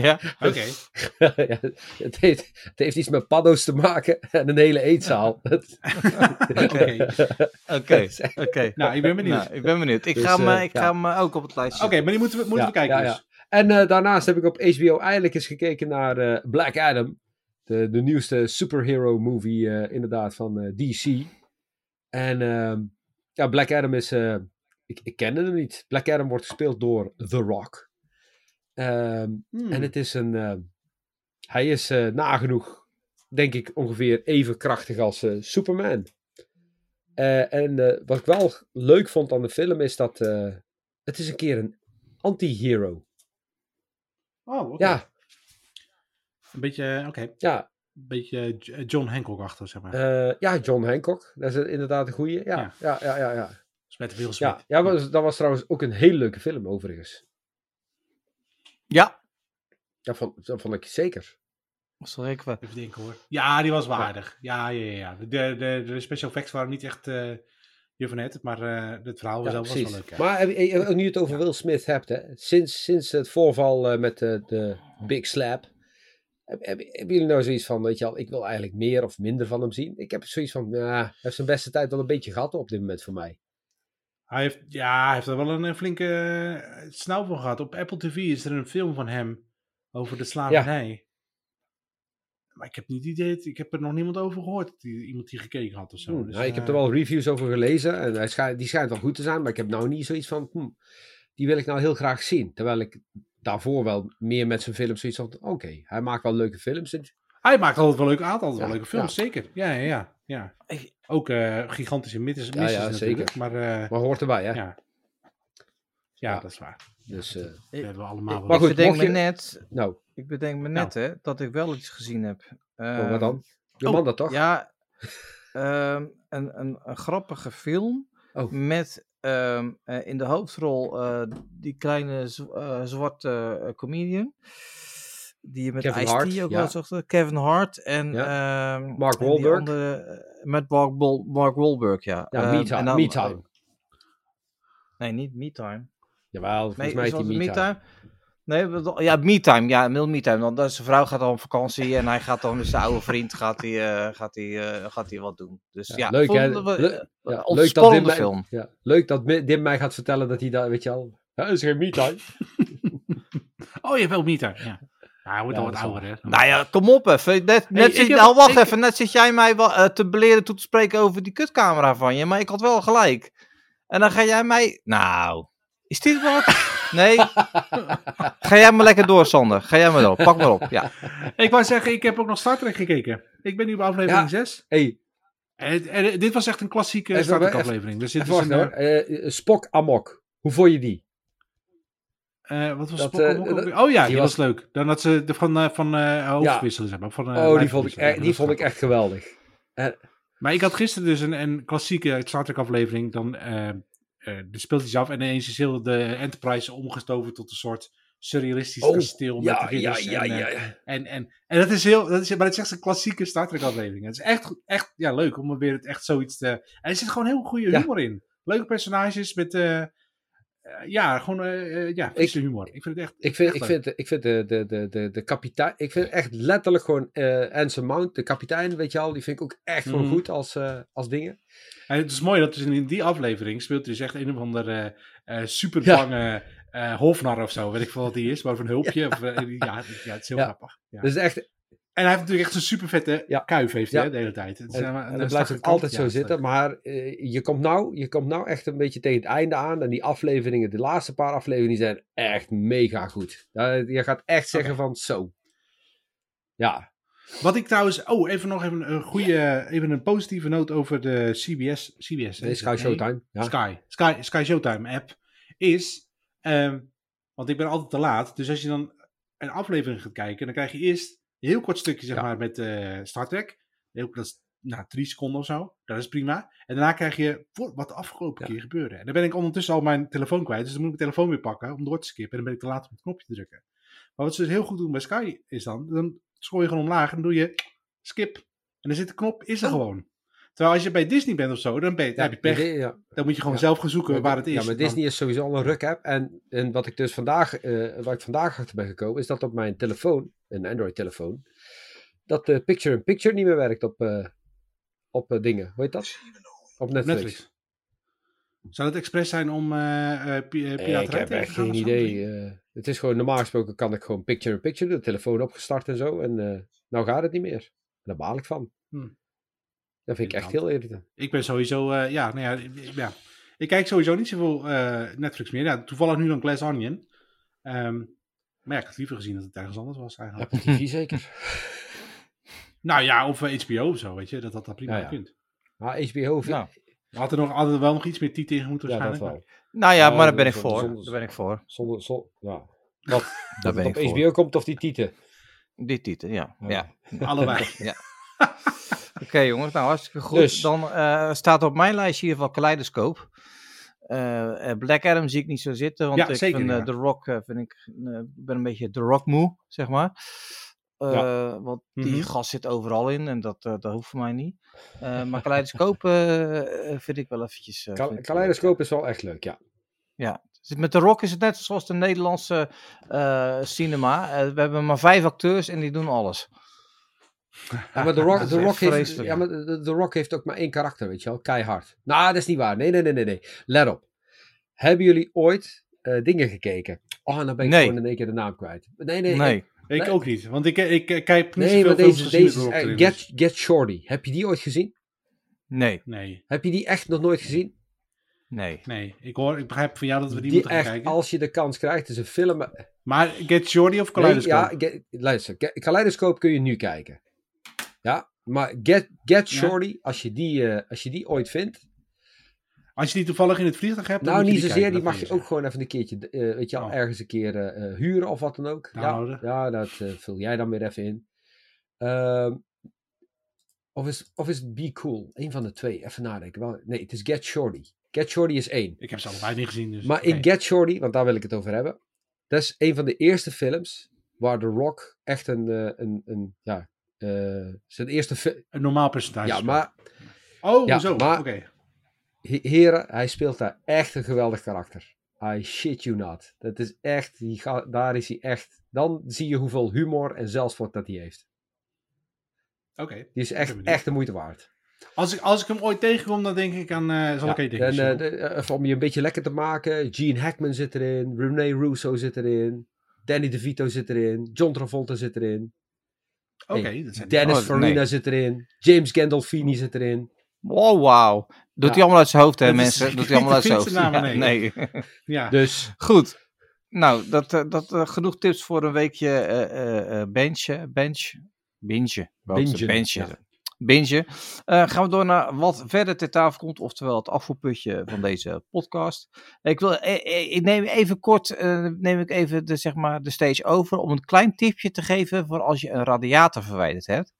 ja, (laughs) Oké. (laughs) ja, het, heeft, het heeft iets met paddo's te maken en een hele eetzaal. Oké. oké, oké. Nou, ik ben benieuwd. Nou, ik ben benieuwd. Ik Dus, ga hem, eh, eh, ik ja. ga hem ook op het lijstje Oké, maar die moeten we, moeten we kijken ja, dus. ja. En eh, daarnaast heb ik op HBO eindelijk eens gekeken naar eh, Black Adam. De, de nieuwste superhero movie eh, inderdaad van eh, DC. En ehm, ja, Black Adam is... eh, ik, ik kende hem niet. Black Adam wordt gespeeld door The Rock. Ehm, Hmm. En het is een... hij is nagenoeg, denk ik, ongeveer even krachtig als Superman. En wat ik wel leuk vond aan de film is dat... het is een keer een anti-hero. Oh, oké. Ja, Een beetje, eh, oké. ja, Een beetje J- John Hancock achter, zeg maar. eh, ja, John Hancock. Dat is inderdaad een goeie. Ja, Ja. ja, ja, ja. Met Will Smith. Ja, ja was, dat was trouwens ook een hele leuke film, overigens. Ja, Dat vond, dat vond ik zeker. dat zal ik wel. Even denken hoor. Ja, die was waardig. Ja, ja, ja. ja. De, de, de special effects waren niet echt eh je van het, maar eh, het verhaal Ja, zelf was wel leuk. Ja. Maar heb je- eh, nu je het over Will Smith hebt, hè, sinds, sinds het voorval eh, met de, de Big Slap, heb, heb, hebben jullie nou zoiets van, weet je al, ik wil eigenlijk meer of minder van hem zien? Ik heb zoiets van, ja, hij heeft zijn beste tijd wel een beetje gehad op dit moment voor mij. Hij heeft, ja, hij heeft er wel een, flinke eh, snauw van gehad. Op Apple TV is er een film van hem over de slavernij. Maar ik heb niet idee, ik heb er nog niemand over gehoord. Die, iemand die gekeken had of zo. Hm, Dus, nou, ik heb eh, er wel reviews over gelezen en hij schijnt, die schijnt wel goed te zijn, maar ik heb nou niet zoiets van, hm, die wil ik nou heel graag zien. Terwijl ik daarvoor wel meer met zijn films zoiets van, oké, hij maakt wel leuke films. Hij maakt altijd wel leuke aantal, altijd wel Ja, leuke films, zeker. Ja, ja, ja. Ook eh, gigantische misses, Ja, misses ja, natuurlijk. zeker. Maar eh, Maar hoort erbij, hè? ja. ja, dat is waar. Dus, eh, Dat hebben we allemaal wel Maar goed, ik bedenk mocht me je- net, nou, ik bedenk me net hè, dat ik wel iets gezien heb. oh, Ehm, wat dan? Je oh, man dat toch? Ja, ehm, een, een, een grappige film Oh. met ehm, eh, in de hoofdrol eh, die kleine eh, zwarte comedian. Die je met Kevin Hart, ook ja. wel zocht. Kevin Hart en ehm, Mark Wahlberg. andere, met Mark, Bol- Mark Wahlberg, ja. Ja, Ehm, Me en Time. dan- Me. Nee, niet Me Time. Jawel, volgens Nee, mij is die het Me Time. Nee, ja, me-time. Ja, Mil me-time. Dan, dan zijn vrouw gaat dan op vakantie en hij gaat dan met zijn oude vriend gaat hij, eh, gaat hij, eh, gaat hij wat doen. Dus ja, Ja, leuk, vond- hè? we- Le- Ja, leuk dat ontspannende Dim mij, film. Ja, leuk dat Dim mij gaat vertellen dat hij daar, weet je al... Ja, is geen me time. (laughs) Oh, je hebt wel Mieter. Ja. Ja, hij wordt Ja, al wat ouder, hè. Nou ja, kom op even. Net, net zit, heb- nou, wacht ik- even. Net zit jij mij wel, eh, te beleren toe te spreken over die kutcamera van je. Maar ik had wel gelijk. En dan ga jij mij... Nou, is dit wat? (laughs) Nee? (laughs) Ga jij maar lekker door, Sander. Ga jij maar door. Pak maar op. Ja. Ik wou zeggen, ik heb ook nog Star Trek gekeken. Ik ben nu bij aflevering Ja. 6. hey, En, en dit was echt een klassieke Even- Star Trek aflevering. Er dus wachten een, hoor. Eh, Spock Amok. Hoe vond je die? eh, wat was Dat, eh, alweer? Oh ja, die, die was, leuk. Dan dat ze de, van, eh, van eh hoofd wisselen, zeg maar. Van, eh, oh, die vond, ik, Ja, die vond ik echt geweldig. Maar ik had gisteren dus een, een klassieke Star Trek aflevering. Dan eh eh, de speelt iets af en ineens is heel de Enterprise omgestoven tot een soort surrealistisch Oh, kasteel met Ja, ja, ridders ja, en, eh, ja. ja. En, en, en dat is heel, dat is, maar het is echt een klassieke Star Trek aflevering. Het is echt, echt ja, leuk om weer het echt zoiets te... En er zit gewoon heel goede Ja. humor in. Leuke personages met, eh, eh, ja, gewoon, eh, eh, ja, frisse humor. Ik vind het echt, Ik vind, echt ik vind, ik vind de, de, de, de, de kapitein, ik vind echt letterlijk gewoon eh Anson Mount, de kapitein, weet je al, die vind ik ook echt gewoon Mhm. goed als, eh, als dingen. En het is mooi dat dus in die aflevering speelt hij dus echt een of andere eh super bange eh, hofnar of zo. Weet ik veel wat die is, maar of een hulpje. (laughs) Of, eh, ja, ja, het is heel Ja. grappig. Ja. Dus echt, En hij heeft natuurlijk echt een super vette Ja. kuif heeft hij, Ja. de hele tijd. Het en, en dat blijft kant. altijd zo zitten, maar eh, je, komt nou, je komt nou echt een beetje tegen het einde aan en die afleveringen, de laatste paar afleveringen, die zijn echt mega goed. Je gaat echt zeggen van zo. Ja, Wat ik trouwens... Oh, even nog even een goede... Even een positieve noot over de CBS... CBS nee, Sky Showtime. Ja. Sky. Sky, Sky Showtime app. Is... ehm, want ik ben altijd te laat. Dus als je dan een aflevering gaat kijken... Dan krijg je eerst heel kort stukje zeg Ja. maar met eh, Star Trek. Heel, dat is nou, drie seconden of zo. Dat is prima. En daarna krijg je wat de afgelopen Ja. keer gebeurde. En dan ben ik ondertussen al mijn telefoon kwijt. Dus dan moet ik mijn telefoon weer pakken om door te skippen. En dan ben ik te laat om het knopje te drukken. Maar wat ze dus heel goed doen bij Sky is dan... Dan scroll je gewoon omlaag en dan doe je skip. En dan zit de knop, is er Oh. gewoon. Terwijl als je bij Disney bent of zo, dan, ben je, dan heb je pech. Ja. Dan moet je gewoon Ja. zelf gaan zoeken waar het is. Ja, maar Disney is sowieso al een ruk-app. En, en wat ik dus vandaag, eh, waar ik vandaag achter ben gekomen, is dat op mijn telefoon, een Android-telefoon, dat de picture-in-picture niet meer werkt op, eh, op eh, dingen. Hoe heet dat? Op Netflix. Netflix. Zou het expres zijn om Nee, piraterij ik heb echt geen idee. het is gewoon, normaal gesproken kan ik gewoon picture-in-picture, de telefoon opgestart en zo. En nou gaat het niet meer. Daar baal ik van. Hm. Dat vind ik echt heel irritant. Ik ben sowieso, eh, ja, nou ja, ik- ja, ik kijk sowieso niet zoveel eh, Netflix meer. Ja, toevallig nu dan Glass Onion. Ehm, maar ja, ik had liever gezien dat het ergens anders was eigenlijk. Apple TV (laughs) zeker. (laughs) Nou ja, of eh, HBO of zo, weet je, dat dat, dat prima Ja, ja. kunt. Maar HBO vind Nou, Had er nog altijd wel nog iets meer tiet tegen moeten ja, dat waarschijnlijk. wel. nou ja, Ja, maar daar ben ik voor. zonder- Daar ben ik voor. Zonder, zonder, ja. Wat? (laughs) Daar ben op ik voor. HBO komt of die tieten. Die titel, ja. Ja. ja. Oké jongens, nou hartstikke goed. Dus. Dan eh, staat op mijn lijstje in ieder geval Kaleidoscoop. eh, eh, Black Adam zie ik niet zo zitten, want Ja, ik zeker, vind ja. The Rock, vind ik, ben een beetje The Rock moe, zeg maar. Want die Mhm. gas zit overal in en dat, dat hoeft voor mij niet. (laughs) Maar Kaleidoscoop vind ik wel eventjes... Kaleidoscoop is wel echt leuk, ja. ja, met The Rock is het net zoals de Nederlandse cinema. We hebben maar vijf acteurs en die doen alles. Ja, maar The (laughs) Rock, The Rock, heeft, ja, maar The, The Rock heeft ook maar één karakter, weet je wel. Keihard. Nou, dat is niet waar. Nee, nee, nee, nee. nee. Let op. Hebben jullie ooit eh, dingen gekeken? Oh, dan ben ik Nee. gewoon in één keer de naam kwijt. Nee, nee. Nee. Ik Nee. ook niet, want ik, ik, ik kijk niet Nee, zoveel maar films deze, deze Get, Get Shorty. Heb je die ooit gezien? Nee, Nee, Heb je die echt nog nooit gezien? nee. nee. Ik, hoor, ik begrijp van jou dat we die, Die moeten gaan echt, kijken. als je de kans krijgt, is een film. Maar Get Shorty of Nee, Kaleidoscoop? ja, Get- luister, Kaleidoscoop kun je nu kijken. Ja, maar Get, Get Ja. Shorty, als, je die, eh, als je die ooit vindt. Als je die toevallig in het vliegtuig hebt, dan Nou, niet zozeer, kijken, die mag je ook gewoon even een keertje, eh, weet je wel, Oh. ergens een keer eh, huren of wat dan ook. Ja, Downloaden. ja, dat vul jij dan weer even in. Ehm, of, is, of is het Be Cool? Eén van de twee, even nadenken. Wel, nee, het is Get Shorty. Get Shorty is één. Ik heb ze allebei niet gezien, dus... Maar in Get Shorty, want daar wil ik het over hebben. Dat is een van de eerste films waar The Rock echt een, een, een ja, zijn eerste film. Een normaal percentage. Ja, maar Oh, Ja, zo, oké. he- heren, hij speelt daar echt een geweldig karakter. I shit you not. Dat is echt, die ga- daar is hij echt. Dan zie je hoeveel humor en zelfspot dat hij heeft. Oké. Die is echt, echt de moeite waard. Als ik, als ik hem ooit tegenkom, dan denk ik aan... eh zal Ja, ik en, eh, de- eh, om je een beetje lekker te maken. Gene Hackman zit erin. Rene Russo zit erin. Danny DeVito zit erin. John Travolta zit erin. Oké, hey, Dennis Oh, Farina nee. zit erin. James Gandolfini zit erin. Oh, wauw. Doet Ja. hij allemaal uit zijn hoofd, hè, Dat mensen? Doet hij allemaal (laughs) uit zijn hoofd. Ja, nee. (laughs) Ja, Dus Goed. Nou, dat, eh, dat eh, genoeg tips voor een weekje eh eh, benchen. Bench. Binge. Bingen, Benchen. Ja. Binge. Eh, gaan we door naar wat verder ter tafel komt, oftewel het afvoerputje van deze podcast. Ik, wil, eh, eh, ik neem even kort, neem ik even de, zeg maar, de stage over om een klein tipje te geven voor als je een radiator verwijderd hebt.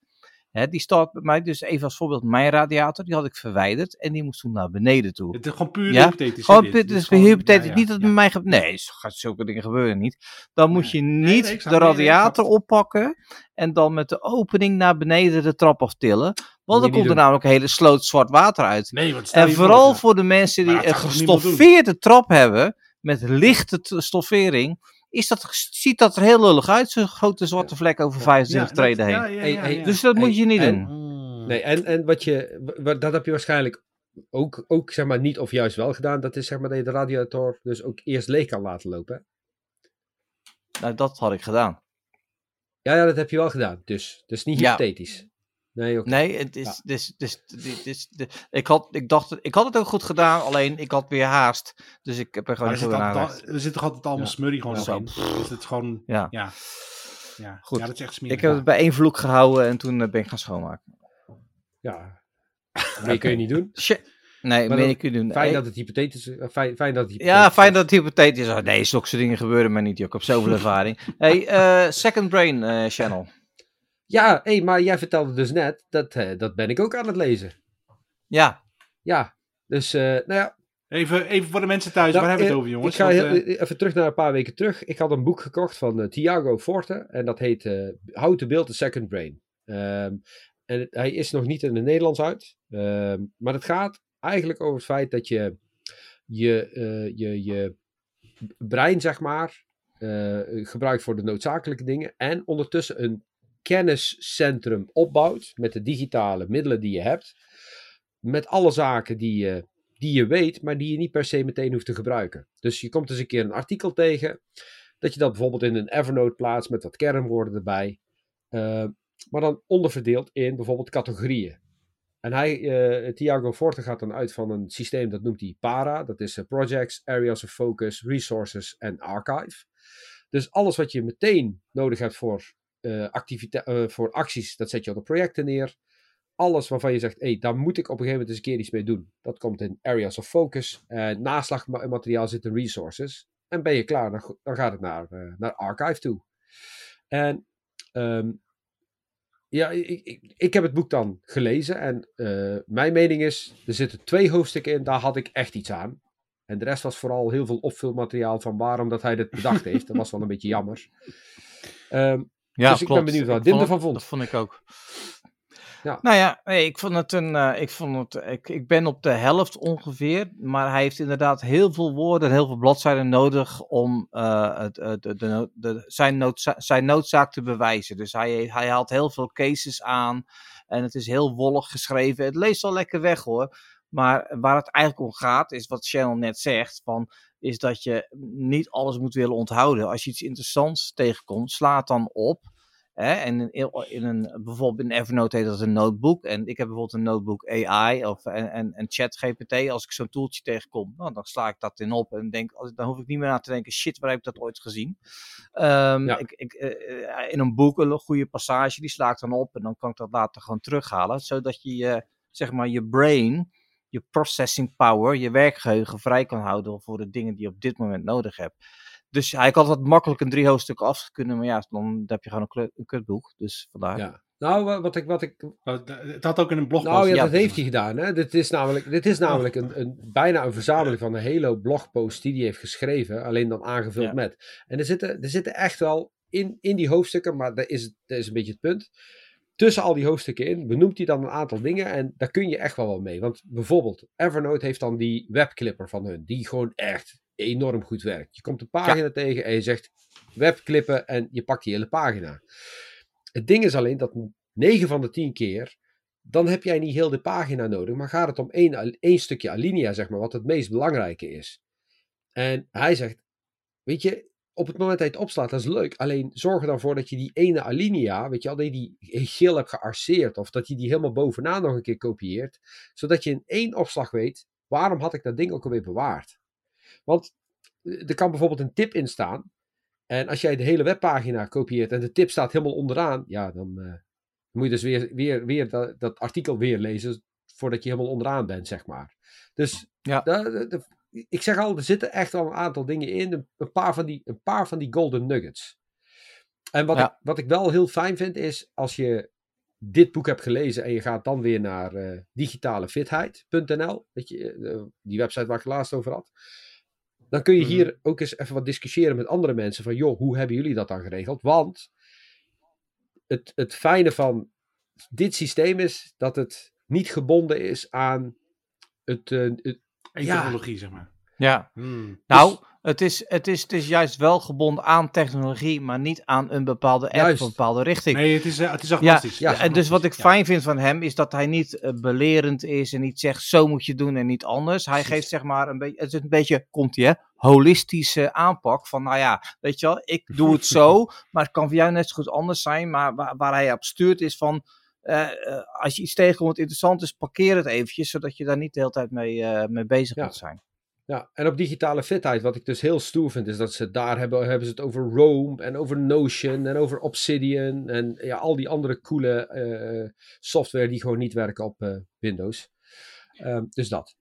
Hè, die staat bij mij, dus even als voorbeeld, mijn radiator, die had ik verwijderd en die moest toen naar beneden toe. het is gewoon puur Ja, hypothetisch. Gewoon, dit dit. is gewoon- hypothetisch. ja, niet dat het bij mij ge- Nee, zo gaat zulke dingen gebeuren niet. Dan moet je niet nee, de. Nee, radiator oppakken en dan met de opening naar beneden de trap aftillen. Want dan komt er doen. namelijk een hele sloot zwart water uit. Nee, want En vooral voor, voor de mensen die een gestoffeerde trap hebben, met lichte stoffering, is dat, ziet dat er heel lullig uit, zo'n grote zwarte vlek over ja, 25 dat- treden heen. ja, ja. Dus dat moet je niet en- doen. Mm. Nee, en, en wat je, dat heb je waarschijnlijk ook, ook zeg maar niet of juist wel gedaan. Dat is zeg maar dat je de radiator dus ook eerst leeg kan laten lopen. Nou, dat had ik gedaan. Ja, ja, dat heb je wel gedaan. Dus, dus niet Ja. hypothetisch. Nee. Nee, het is, Ja. dus, dus, dit is, de- ik, had, ik dacht, het- ik had het ook goed gedaan, alleen ik had weer haast. Dus ik heb er gewoon Maar er niet al- er zit toch altijd allemaal Ja. smurrie gewoon Ja. in. Dus het is gewoon, Ja. ja. Ja, Goed. ja dat is echt smerig. Ik heb het bij één vloek gehouden en toen eh, ben ik gaan schoonmaken. Ja. (laughs) Nee, kun je niet doen. Shit. Nee, Maar dan- ik u doen. Fijn dat het hypothetisch is. eh, Fijn, fijn dat het Ja, fijn is. dat het hypothetisch is. Oh, Nee, zulke dingen gebeuren mij niet. joh. Ik heb zoveel (laughs) ervaring. Hey, eh, Second Brain eh, Channel. Ja, hé, maar jij vertelde dus net, dat, eh, dat ben ik ook aan het lezen. Ja, Ja, dus, eh, nou ja. Even, even voor de mensen thuis, Nou, waar hebben we eh, het over, jongens? Ik ga Want, eh, even terug naar een paar weken terug. Ik had een boek gekocht van eh, Thiago Forte. En dat heet eh How to Build a Second Brain. Ehm, en het- hij is nog niet in het Nederlands uit. Ehm, maar het gaat eigenlijk over het feit dat je je, eh, je, je brein, zeg maar, eh, gebruikt voor de noodzakelijke dingen. En ondertussen een kenniscentrum opbouwt met de digitale middelen die je hebt. Met alle zaken die je, die je weet, maar die je niet per se meteen hoeft te gebruiken. Dus je komt eens een keer een artikel tegen. Dat je dat bijvoorbeeld in een Evernote plaatst met wat kernwoorden erbij. Eh, maar dan onderverdeeld in bijvoorbeeld categorieën. En hij, eh Thiago Forte gaat dan uit van een systeem dat noemt hij PARA. Dat is eh, Projects, Areas of Focus, Resources en Archive. Dus alles wat je meteen nodig hebt voor, eh, activite- eh, voor acties, dat zet je op de projecten neer. Alles waarvan je zegt, hé, daar moet ik op een gegeven moment eens een keer iets mee doen. Dat komt in Areas of Focus. En naslagmateriaal zit in Resources. En ben je klaar, dan, gaat het naar, eh, naar Archive toe. En ehm, ja, ik, ik, ik heb het boek dan gelezen. En eh, mijn mening is, er zitten twee hoofdstukken in, daar had ik echt iets aan. En de rest was vooral heel veel opvulmateriaal van waarom dat hij dit bedacht (laughs) heeft. Dat was wel een beetje jammer. Ehm, Ja, Dus ik ben klopt. benieuwd wat Dim ervan vond. Dat vond ik ook. Ja. Nou ja, nee, ik vond het een. eh, ik, vond het, ik, ik ben op de helft ongeveer. Maar hij heeft inderdaad heel veel woorden, heel veel bladzijden nodig om eh, het, eh, de, de, zijn, noodza zijn noodzaak te bewijzen. Dus hij, hij haalt heel veel cases aan. En het is heel wollig geschreven. Het leest wel lekker weg hoor. Maar waar het eigenlijk om gaat, is wat Channel net zegt. Van, is dat je niet alles moet willen onthouden. Als je iets interessants tegenkomt, sla het dan op. Hè? En in, in een, bijvoorbeeld in Evernote heet dat een notebook. En ik heb bijvoorbeeld een notebook AI of, en, en, en ChatGPT. Als ik zo'n toeltje tegenkom, nou, dan sla ik dat in op. En denk, als- dan hoef ik niet meer na te denken, shit, waar heb ik dat ooit gezien? Ehm, Ja. ik, ik, eh, eh, in een boek, een goede passage, die sla ik dan op. En dan kan ik dat later gewoon terughalen. Zodat je, je zeg maar, je brain, je processing power, je werkgeheugen vrij kan houden voor de dingen die je op dit moment nodig hebt. Dus hij had altijd makkelijk een drie hoofdstukken af kunnen, maar ja, dan heb je gewoon een, een kutboek. Dus vandaar. ja. Nou, wa- wat ik, wat ik d- Het had ook in een blogpost. Nou ja, ja, dat heeft hij gedaan. Hè? Dit is namelijk, dit is namelijk een, een, bijna een verzameling van een hele hoop blogposts die hij heeft geschreven. Alleen dan aangevuld Ja. met. En er zitten, er zitten echt wel in, in die hoofdstukken, maar dat is, dat is een beetje het punt. Tussen al die hoofdstukken in benoemt hij dan een aantal dingen en daar kun je echt wel wat mee. Want bijvoorbeeld, Evernote heeft dan die webclipper van hun, die gewoon echt enorm goed werkt. Je komt een pagina tegen en je zegt webclippen en je pakt die hele pagina. Het ding is alleen dat 9 van de 10 keer dan heb jij niet heel de pagina nodig, maar gaat het om één, één stukje alinea, zeg maar, wat het meest belangrijke is. En hij zegt, weet je, op het moment dat je het opslaat, dat is leuk, alleen zorg er dan voor dat je die ene alinea, weet je al, dat je die geel hebt gearceerd, of dat je die helemaal bovenaan nog een keer kopieert, zodat je in één opslag weet, waarom had ik dat ding ook alweer bewaard? Want eh, er kan bijvoorbeeld een tip in staan, en als jij de hele webpagina kopieert en de tip staat helemaal onderaan, ja, dan... eh, moet je dus weer, weer, weer dat, dat artikel weer lezen voordat je helemaal onderaan bent, zeg maar. Dus Ja. da- da- da- ik zeg al, er zitten echt wel een aantal dingen in. Een, paar, van die, een paar van die golden nuggets. En wat, Ja. ik, wat ik wel heel fijn vind is, als je dit boek hebt gelezen en je gaat dan weer naar eh digitalefitheid.nl, weet je, eh, die website waar ik het laatst over had. Dan kun je Mhm. hier ook eens even wat discussiëren met andere mensen van, joh, hoe hebben jullie dat dan geregeld? Want het, het fijne van dit systeem is dat het niet gebonden is aan het. eh, het- Ja. technologie, zeg maar. Ja. Hmm. Nou, het, is, het, is, het is juist wel gebonden aan technologie, maar niet aan een bepaalde app Juist. of een bepaalde richting. Nee, het is, eh, het is Ja, agnostisch. ja, is en dus wat ik ja. fijn vind van hem is dat hij niet eh, belerend is en niet zegt zo moet je doen en niet anders. Hij geeft zeg maar een beetje, het is een beetje, komt hij hè, holistische aanpak van nou ja, weet je wel, ik doe het (laughs) zo, maar het kan voor jou net zo goed anders zijn. Maar waar, waar hij op stuurt is van, eh, eh, als je iets tegenkomt wat interessant is, parkeer het eventjes, zodat je daar niet de hele tijd mee, eh, mee bezig Ja. moet zijn. ja, en op digitale fitheid, wat ik dus heel stoer vind, is dat ze daar hebben, hebben ze het over Rome en over Notion en over Obsidian en ja, al die andere coole eh, software die gewoon niet werken op eh, Windows. Ehm, dus dat.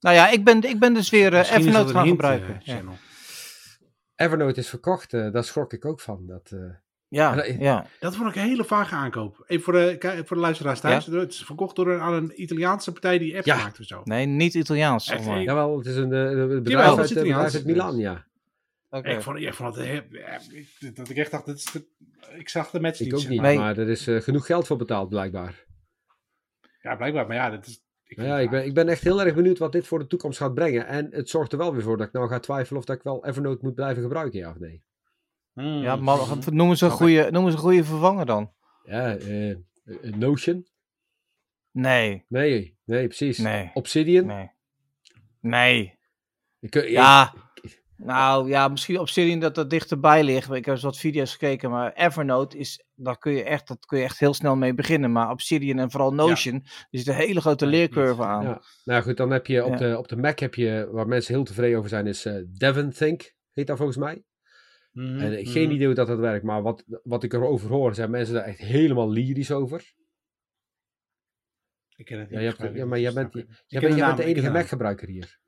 Nou ja, ik ben, ik ben dus weer Evernote gaan gebruiken. ja. Evernote is verkocht, daar schrok ik ook van. Dat, eh, Ja, Ja, ja. Dat vond ik een hele vage aankoop. Even voor de, kijk, voor de luisteraars thuis. Het is verkocht door een, aan een Italiaanse partij die apps Ja. maakt of zo. Nee, niet Italiaans. Echt, nee. jawel, het is een, eh, een bedrijf het uit, bedrijf Italiaans. uit Milaan, ja. Oké. Ik vond, ik vond het ja, ik- dat ik echt dacht, dat is de- ik zag de match Ik niet. ook niet, maar. Nee. maar er is eh, genoeg geld voor betaald blijkbaar. Ja, blijkbaar. Maar ja, dat is... Ik vind ja, het ik ben, ik ben echt heel erg benieuwd wat dit voor de toekomst gaat brengen. En het zorgt er wel weer voor dat ik nou ga twijfelen of dat ik wel Evernote moet blijven gebruiken, ja of nee. Hmm. Ja, maar noem eens een goede, noem eens een goede vervanger dan. Ja, eh, eh, Notion? Nee, Nee, nee, precies. nee, Obsidian? nee. Nee. Ik, kun- Ja. Nou ja, misschien Obsidian dat dat dichterbij ligt. Ik heb eens wat video's gekeken, maar Evernote is, daar kun je echt, dat kun je echt heel snel mee beginnen. Maar Obsidian en vooral Notion, er zit een hele grote leercurve aan. Ja. Nou goed, dan heb je op, Ja. de, op de Mac heb je, waar mensen heel tevreden over zijn, is eh DevonThink, heet dat volgens mij. Mhm, En mhm. geen idee hoe dat, dat werkt, maar wat, wat ik erover hoor, zijn mensen daar echt helemaal lyrisch over. Ik ken het Ja, niet. je hebt- begrijp ja, ik maar jij bent-. Jij bent, de bent enige. Mac-gebruiker hier.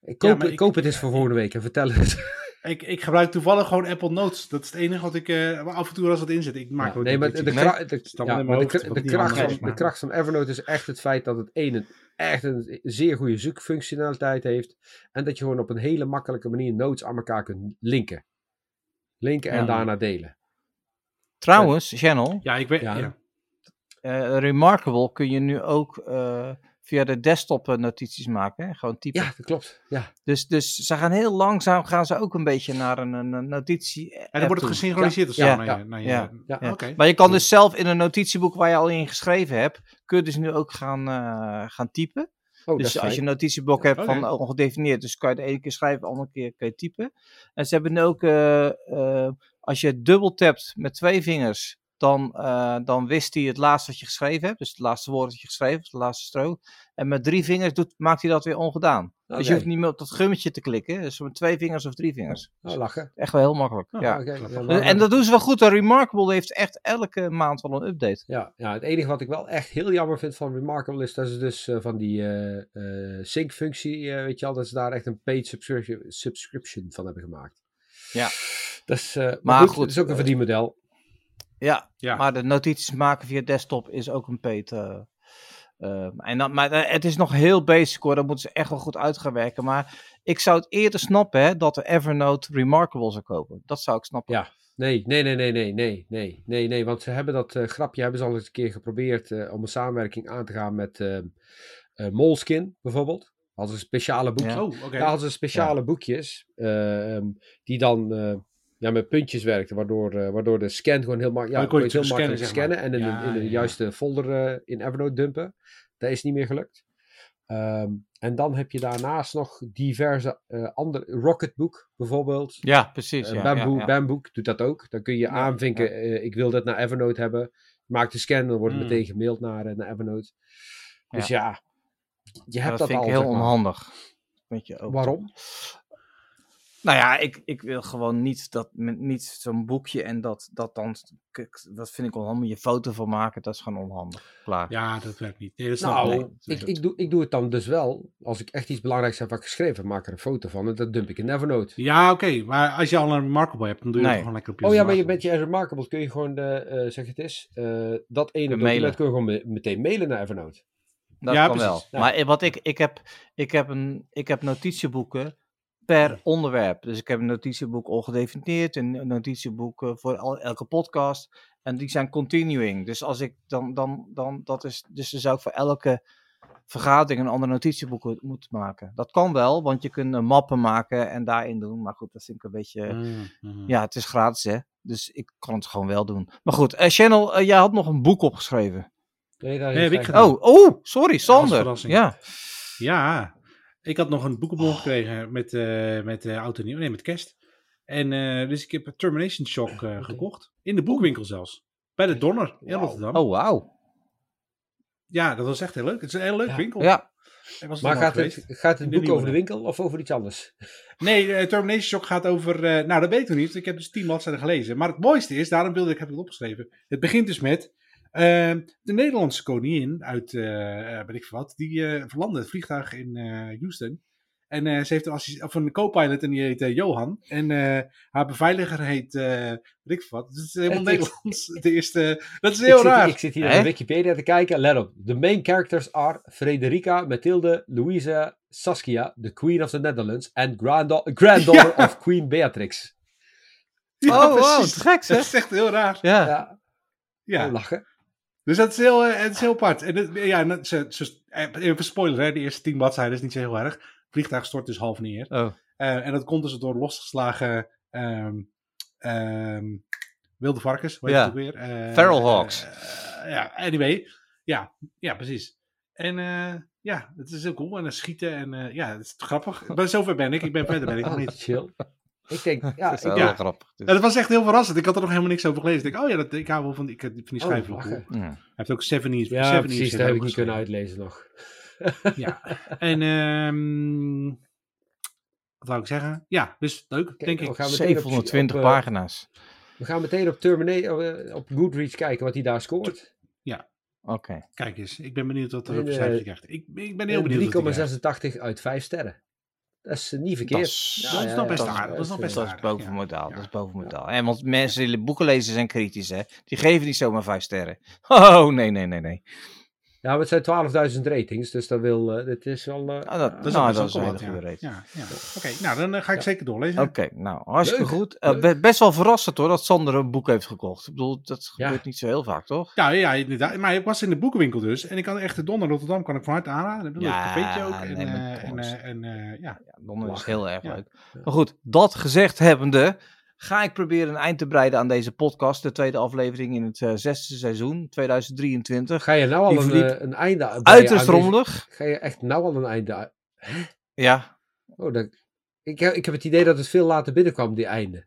Ik Koop, ik- koop het eens voor volgende week en vertel het. (laughs) Ik, ik gebruik toevallig gewoon Apple Notes. Dat is het enige wat ik eh, af en toe als het in zit. Ik maak Ja, nee, maar de, de, de- ja, de, kracht van Evernote is echt het feit dat het één, een, echt een zeer goede zoekfunctionaliteit heeft. En dat je gewoon op een hele makkelijke manier notes aan elkaar kunt linken. Linken en Ja. daarna delen. Trouwens, Channel, Ja, ik weet. Ja. Ja. eh, Remarkable kun je nu ook eh, via de desktop eh, notities maken. Hè? Gewoon typen. Ja, dat klopt. Ja, Dus, dus ze gaan heel langzaam gaan ze ook een beetje naar een, een, notitie. En dan wordt het gesynchroniseerd of zo Ja, naar ja, je. Naar je ja, ja. Ja. Oké. Maar je kan dus zelf in een notitieboek waar je al in geschreven hebt, kun je dus nu ook gaan, eh, gaan typen. oh, dus als je een notitieboek hebt van Oké. ongedefinieerd, dus kan je de ene keer schrijven, de andere keer kun je typen. En ze hebben nu ook, eh, eh, als je dubbel tapt met twee vingers, dan, eh, dan wist hij het laatste wat je geschreven hebt. Dus het laatste woord dat je geschreven hebt, de laatste strook. En met drie vingers doet, maakt hij dat weer ongedaan. Dus je hoeft niet meer op dat gummetje te klikken. Dus met twee vingers of drie vingers. Oh, lachen. Echt wel heel makkelijk. Oh, ja. En- En dat doen ze wel goed. hè. Remarkable heeft echt elke maand wel een update. Ja, ja, het enige wat ik wel echt heel jammer vind van Remarkable is dat ze dus eh, van die eh, eh, sync-functie, eh, weet je al, dat ze daar echt een paid subscription, subscription van hebben gemaakt. Ja. Dat is, eh, maar, Maar goed, goed, het is ook een verdienmodel. Ja, Ja. maar de notities maken via desktop is ook een paid. eh, en dan, maar eh, het is nog heel basic hoor, daar moeten ze echt wel goed uit gaan werken. Maar ik zou het eerder snappen hè, dat de Evernote Remarkable zou kopen. Dat zou ik snappen. Ja. Nee, nee, nee, nee, nee, nee, nee, nee, nee, want ze hebben dat eh, grapje hebben ze al eens een keer geprobeerd eh, om een samenwerking aan te gaan met eh, eh, Moleskin bijvoorbeeld. Hadden ze speciale boekjes. Ja. Oh, oké. Daar hadden ze speciale boekjes eh, ehm, die dan eh, ja, met puntjes werkten, waardoor, eh, waardoor de scan gewoon heel, mak- ja, Oh, kon je heel makkelijk scannen, zeg scannen maar. en in, Ja, een, in ja. juiste folder eh, in Evernote dumpen. Dat is niet meer gelukt. Ehm, en dan heb je daarnaast nog diverse eh, andere, Rocketbook bijvoorbeeld. Ja, precies. Ja, Bamboo, ja, ja. Bambook doet dat ook. Dan kun je Ja, aanvinken, eh, ik wil dat naar Evernote hebben. Maak de scan, dan wordt het Mm. meteen gemaild naar, naar Evernote. Dus ja, je hebt dat dat, vind al. ik heel zeg maar. onhandig. Weet je ook. Waarom? Nou ja, ik, ik wil gewoon niet, dat, met- niet zo'n boekje en dat, dat dan. Dat vind ik onhandig. Je foto van maken, dat is gewoon onhandig. Klaar. Ja, dat werkt niet. Nee, dat snap Nou, ik. nee. ik, ik, doe, ik doe het dan dus wel. Als ik echt iets belangrijks heb wat ik geschreven maak er een foto van en dat dump ik in Evernote. Ja, oké. Maar als je al een Remarkable hebt, dan doe je Nee. het gewoon lekker op je Oh ja, maar je bent je Remarkable, kun je gewoon de, eh, zeg het eens, eh, dat ene Mailen. document kun je gewoon me- meteen mailen naar Evernote. Dat Ja, kan precies. wel. Ja. Maar wat ik, ik, heb, ik, heb een, ik heb notitieboeken per onderwerp. Dus ik heb een notitieboek ongedefinieerd, een notitieboek eh, voor al, elke podcast. En die zijn continuing. Dus als ik dan, dan, dan dat is, dus dan zou ik voor elke vergadering een ander notitieboek moeten maken. Dat kan wel, want je kunt eh, mappen maken en daarin doen. Maar goed, dat vind ik een beetje. Mm, mm. Ja, het is gratis hè. Dus ik kan het gewoon wel doen. Maar goed, eh, Channel, jij had nog een boek opgeschreven. Nee, dat Nee, heb ik gedaan. Oh, oh, sorry, Sander. verrassing. Ja. Ja, ik had nog een boekenbon gekregen met, eh met eh oud en nieuw. Nee, met kerst. En eh, dus ik heb Termination Shock eh, gekocht. In de boekwinkel zelfs. Bij de Donner in Wauw. Rotterdam. Oh, wauw. Ja, dat was echt heel leuk. Het is een heel leuk Ja. winkel. Ja, Maar gaat het, gaat het de boek over de winkel of over iets anders? (laughs) Nee, Termination Shock gaat over... eh, nou, dat weet ik nog niet. Ik heb dus tien bladzijden gelezen. Maar het mooiste is, daarom wilde ik, heb ik het opgeschreven. Het begint dus met... eh, de Nederlandse koningin uit, eh eh, weet ik wat, die eh verlandde het vliegtuig in eh, Houston. En eh, ze heeft een, of een co-pilot en die heet Johan. En eh, haar beveiliger heet, eh weet ik wat. Het is helemaal (laughs) Het is- Nederlands. (laughs) De eerste, dat is heel ik, raar. Zit, ik zit hier naar Wikipedia te kijken. Let op. The main characters are Frederica, Mathilde, Louisa, Saskia, the Queen of the Netherlands, and granda- granddaughter (laughs) Ja. of Queen Beatrix. Ja, oh, wow, gek Dat zeg. is echt heel raar. Ja. Ja, Ja. oh, lachen. Dus dat is heel, eh, het is heel apart. En het, ja, ze, ze, eh, even spoiler, hè, de eerste tien bladzijden is niet zo heel erg. Het vliegtuig stort dus half neer. Oh. Eh, en dat komt dus door losgeslagen ehm, ehm, wilde varkens. Hoe heet Ja. het ook weer? Eh, Feral hogs. eh, ja, anyway. Ja, ja, precies. En eh, ja, het is heel cool. En dan schieten en eh, ja, het is grappig. Maar zover ben ik. Ik ben verder ben ik nog niet. (laughs) chill. Ik denk, (laughs) ja, dat is ik, wel ja. grappig. Dus- Ja, dat was echt heel verrassend. Ik had er nog helemaal niks over gelezen. Ik denk, oh ja, dat, ik hou wel van die, van die oh, cool. lachen. Hij Ja. heeft ook Seven Years. Ja, Seven precies. Dat heb ik niet kunnen uitlezen nog. (laughs) Ja, en ehm wat wou ik zeggen? Ja, dus leuk, denk we ik. gaan meteen op- 720 op, eh, pagina's. We gaan meteen op Terminator, eh, op Goodreads kijken wat hij daar scoort. Oké. Kijk eens, ik ben benieuwd wat er op eh, cijfer krijgt. Ik, ik ben heel benieuwd. wat hij krijgt. 3,86 uit 5 sterren. Dat is niet Dat verkeerd. dat is nog best aardig, dat is nog best dat is boven modaal. Dat is boven modaal. En want mensen die boeken lezen zijn kritisch, hè? Die geven niet zomaar vijf sterren. (laughs) Oh, nee, nee, nee, nee. Ja, maar het zijn 12.000 ratings, dus dat wil, eh, dit is wel... eh, Ah, dat, Dat is, nou, dat is wel een hele goede ja. rating. Ja, ja. Oké, nou dan eh, ga ik Ja. zeker doorlezen. Oké, nou, hartstikke Leuk, goed. Be- best wel verrassend hoor, dat Sander een boek heeft gekocht. Ik bedoel, dat Ja. gebeurt niet zo heel vaak, toch? Ja, ja, inderdaad. Maar ik was in de boekenwinkel dus. En ik kan echt de Donder Rotterdam kan ik van harte aanraden. Een leuk Ja, cafeetje ook. En, nee, eh, en, eh, en ja. Ja, Londen is heel erg Ja. leuk. Maar goed, dat gezegd hebbende, ga ik proberen een eind te breiden aan deze podcast. De tweede aflevering in het eh, zesde seizoen, 2023. Ga je nou al een, eh, een einde Uiterst aan deze- rommelig. Ga je echt nou al een einde aan- Ja, Oh, dat... ik, heb, ik heb het idee dat het veel later binnenkwam, die einde.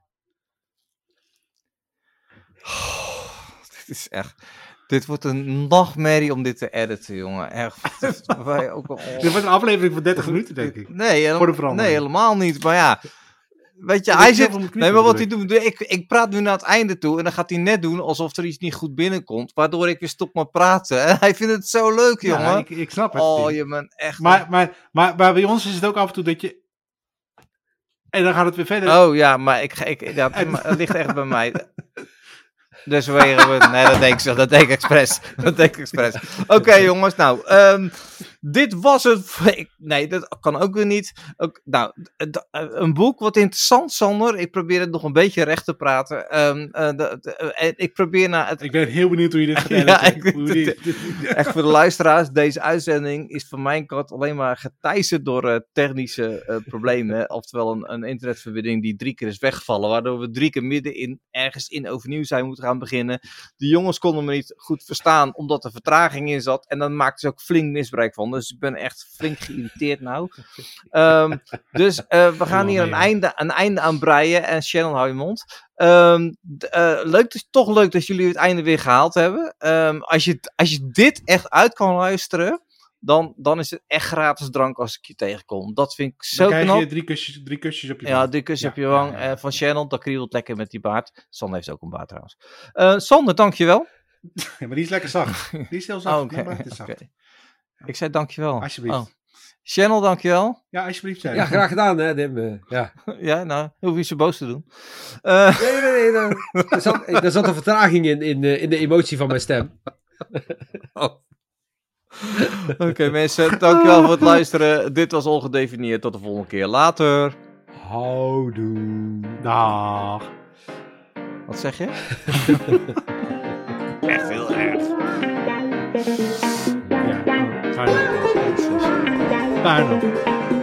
(sighs) dit is echt... Dit wordt een nachtmerrie om dit te editen, jongen. Echt. dit (laughs) wij ook al- Dit wordt een aflevering van 30 minuten, denk ik. Nee, helemaal, Voor de verandering. nee, helemaal niet. Maar ja, weet je, hij zit... Nee, maar wat hij doet, ik, ik praat nu naar het einde toe en dan gaat hij net doen alsof er iets niet goed binnenkomt, waardoor ik weer stop met praten. (laughs) En hij vindt het zo leuk, jongen. Ja, ik, ik snap het. oh, je bent echt... maar, maar, maar, maar bij ons is het ook af en toe dat je... En dan gaat het weer verder. Oh ja, maar ik, ik, dat, (laughs) En- ligt echt bij mij. Dus we we... Nee, dat denk ik zo. Dat denk ik expres. Dat denk ik expres. Oké, (laughs) jongens. Nou, ehm, dit was het. Nee, dat kan ook weer niet. Ook, nou, eh, een boek. Wat interessant, Sander. Ik probeer het nog een beetje recht te praten. De- de- eh, ik probeer naar het Ik ben heel benieuwd hoe je dit gaat (laughs) Ja, ik (laughs) Echt voor de luisteraars, deze uitzending is van mijn kant alleen maar geteisterd door technische problemen. (laughs) Oftewel een, een internetverbinding die drie keer is weggevallen. Waardoor we drie keer midden in, ergens in overnieuw zijn moeten gaan beginnen. De jongens konden me niet goed verstaan omdat er vertraging in zat. En dan maakten ze ook flink misbruik van. Dus ik ben echt flink geïrriteerd nou. Ehm, dus eh, we gaan hier een einde, een einde aan breien. En Shannon, hou je mond. Ehm, eh, leuk, toch leuk dat jullie het einde weer gehaald hebben. Ehm, als, je, als je dit echt uit kan luisteren, dan, dan is het echt gratis drank als ik je tegenkom. Dat vind ik zo Dan krijg knap. je drie kusjes, drie kusjes op je Ja, wang. die kus Ja, op je ja, wang ja, ja. eh, van Shannon. Dat kriebelt lekker met die baard. Sander heeft ook een baard trouwens. Eh Sander, dankjewel. (laughs) Ja, maar die is lekker zacht. Die is heel zacht. (laughs) Oh, baard is zacht. Ik zei dankjewel. Alsjeblieft. Oh. Channel, dankjewel. Ja, alsjeblieft. Zei Ja, graag gedaan, hè, Dim. eh, Ja. (laughs) ja, nou, hoef je zo boos te doen. Eh, Nee, nee, nee. nee. Er, zat, er zat een vertraging in, in, eh, in de emotie van mijn stem. (laughs) Oké mensen, dankjewel voor het luisteren. Dit was ongedefinieerd. Tot de volgende keer. Later. Houdoe. Dag. Wat zeg je? (laughs) Echt heel erg. Ja, fijn. Fijn.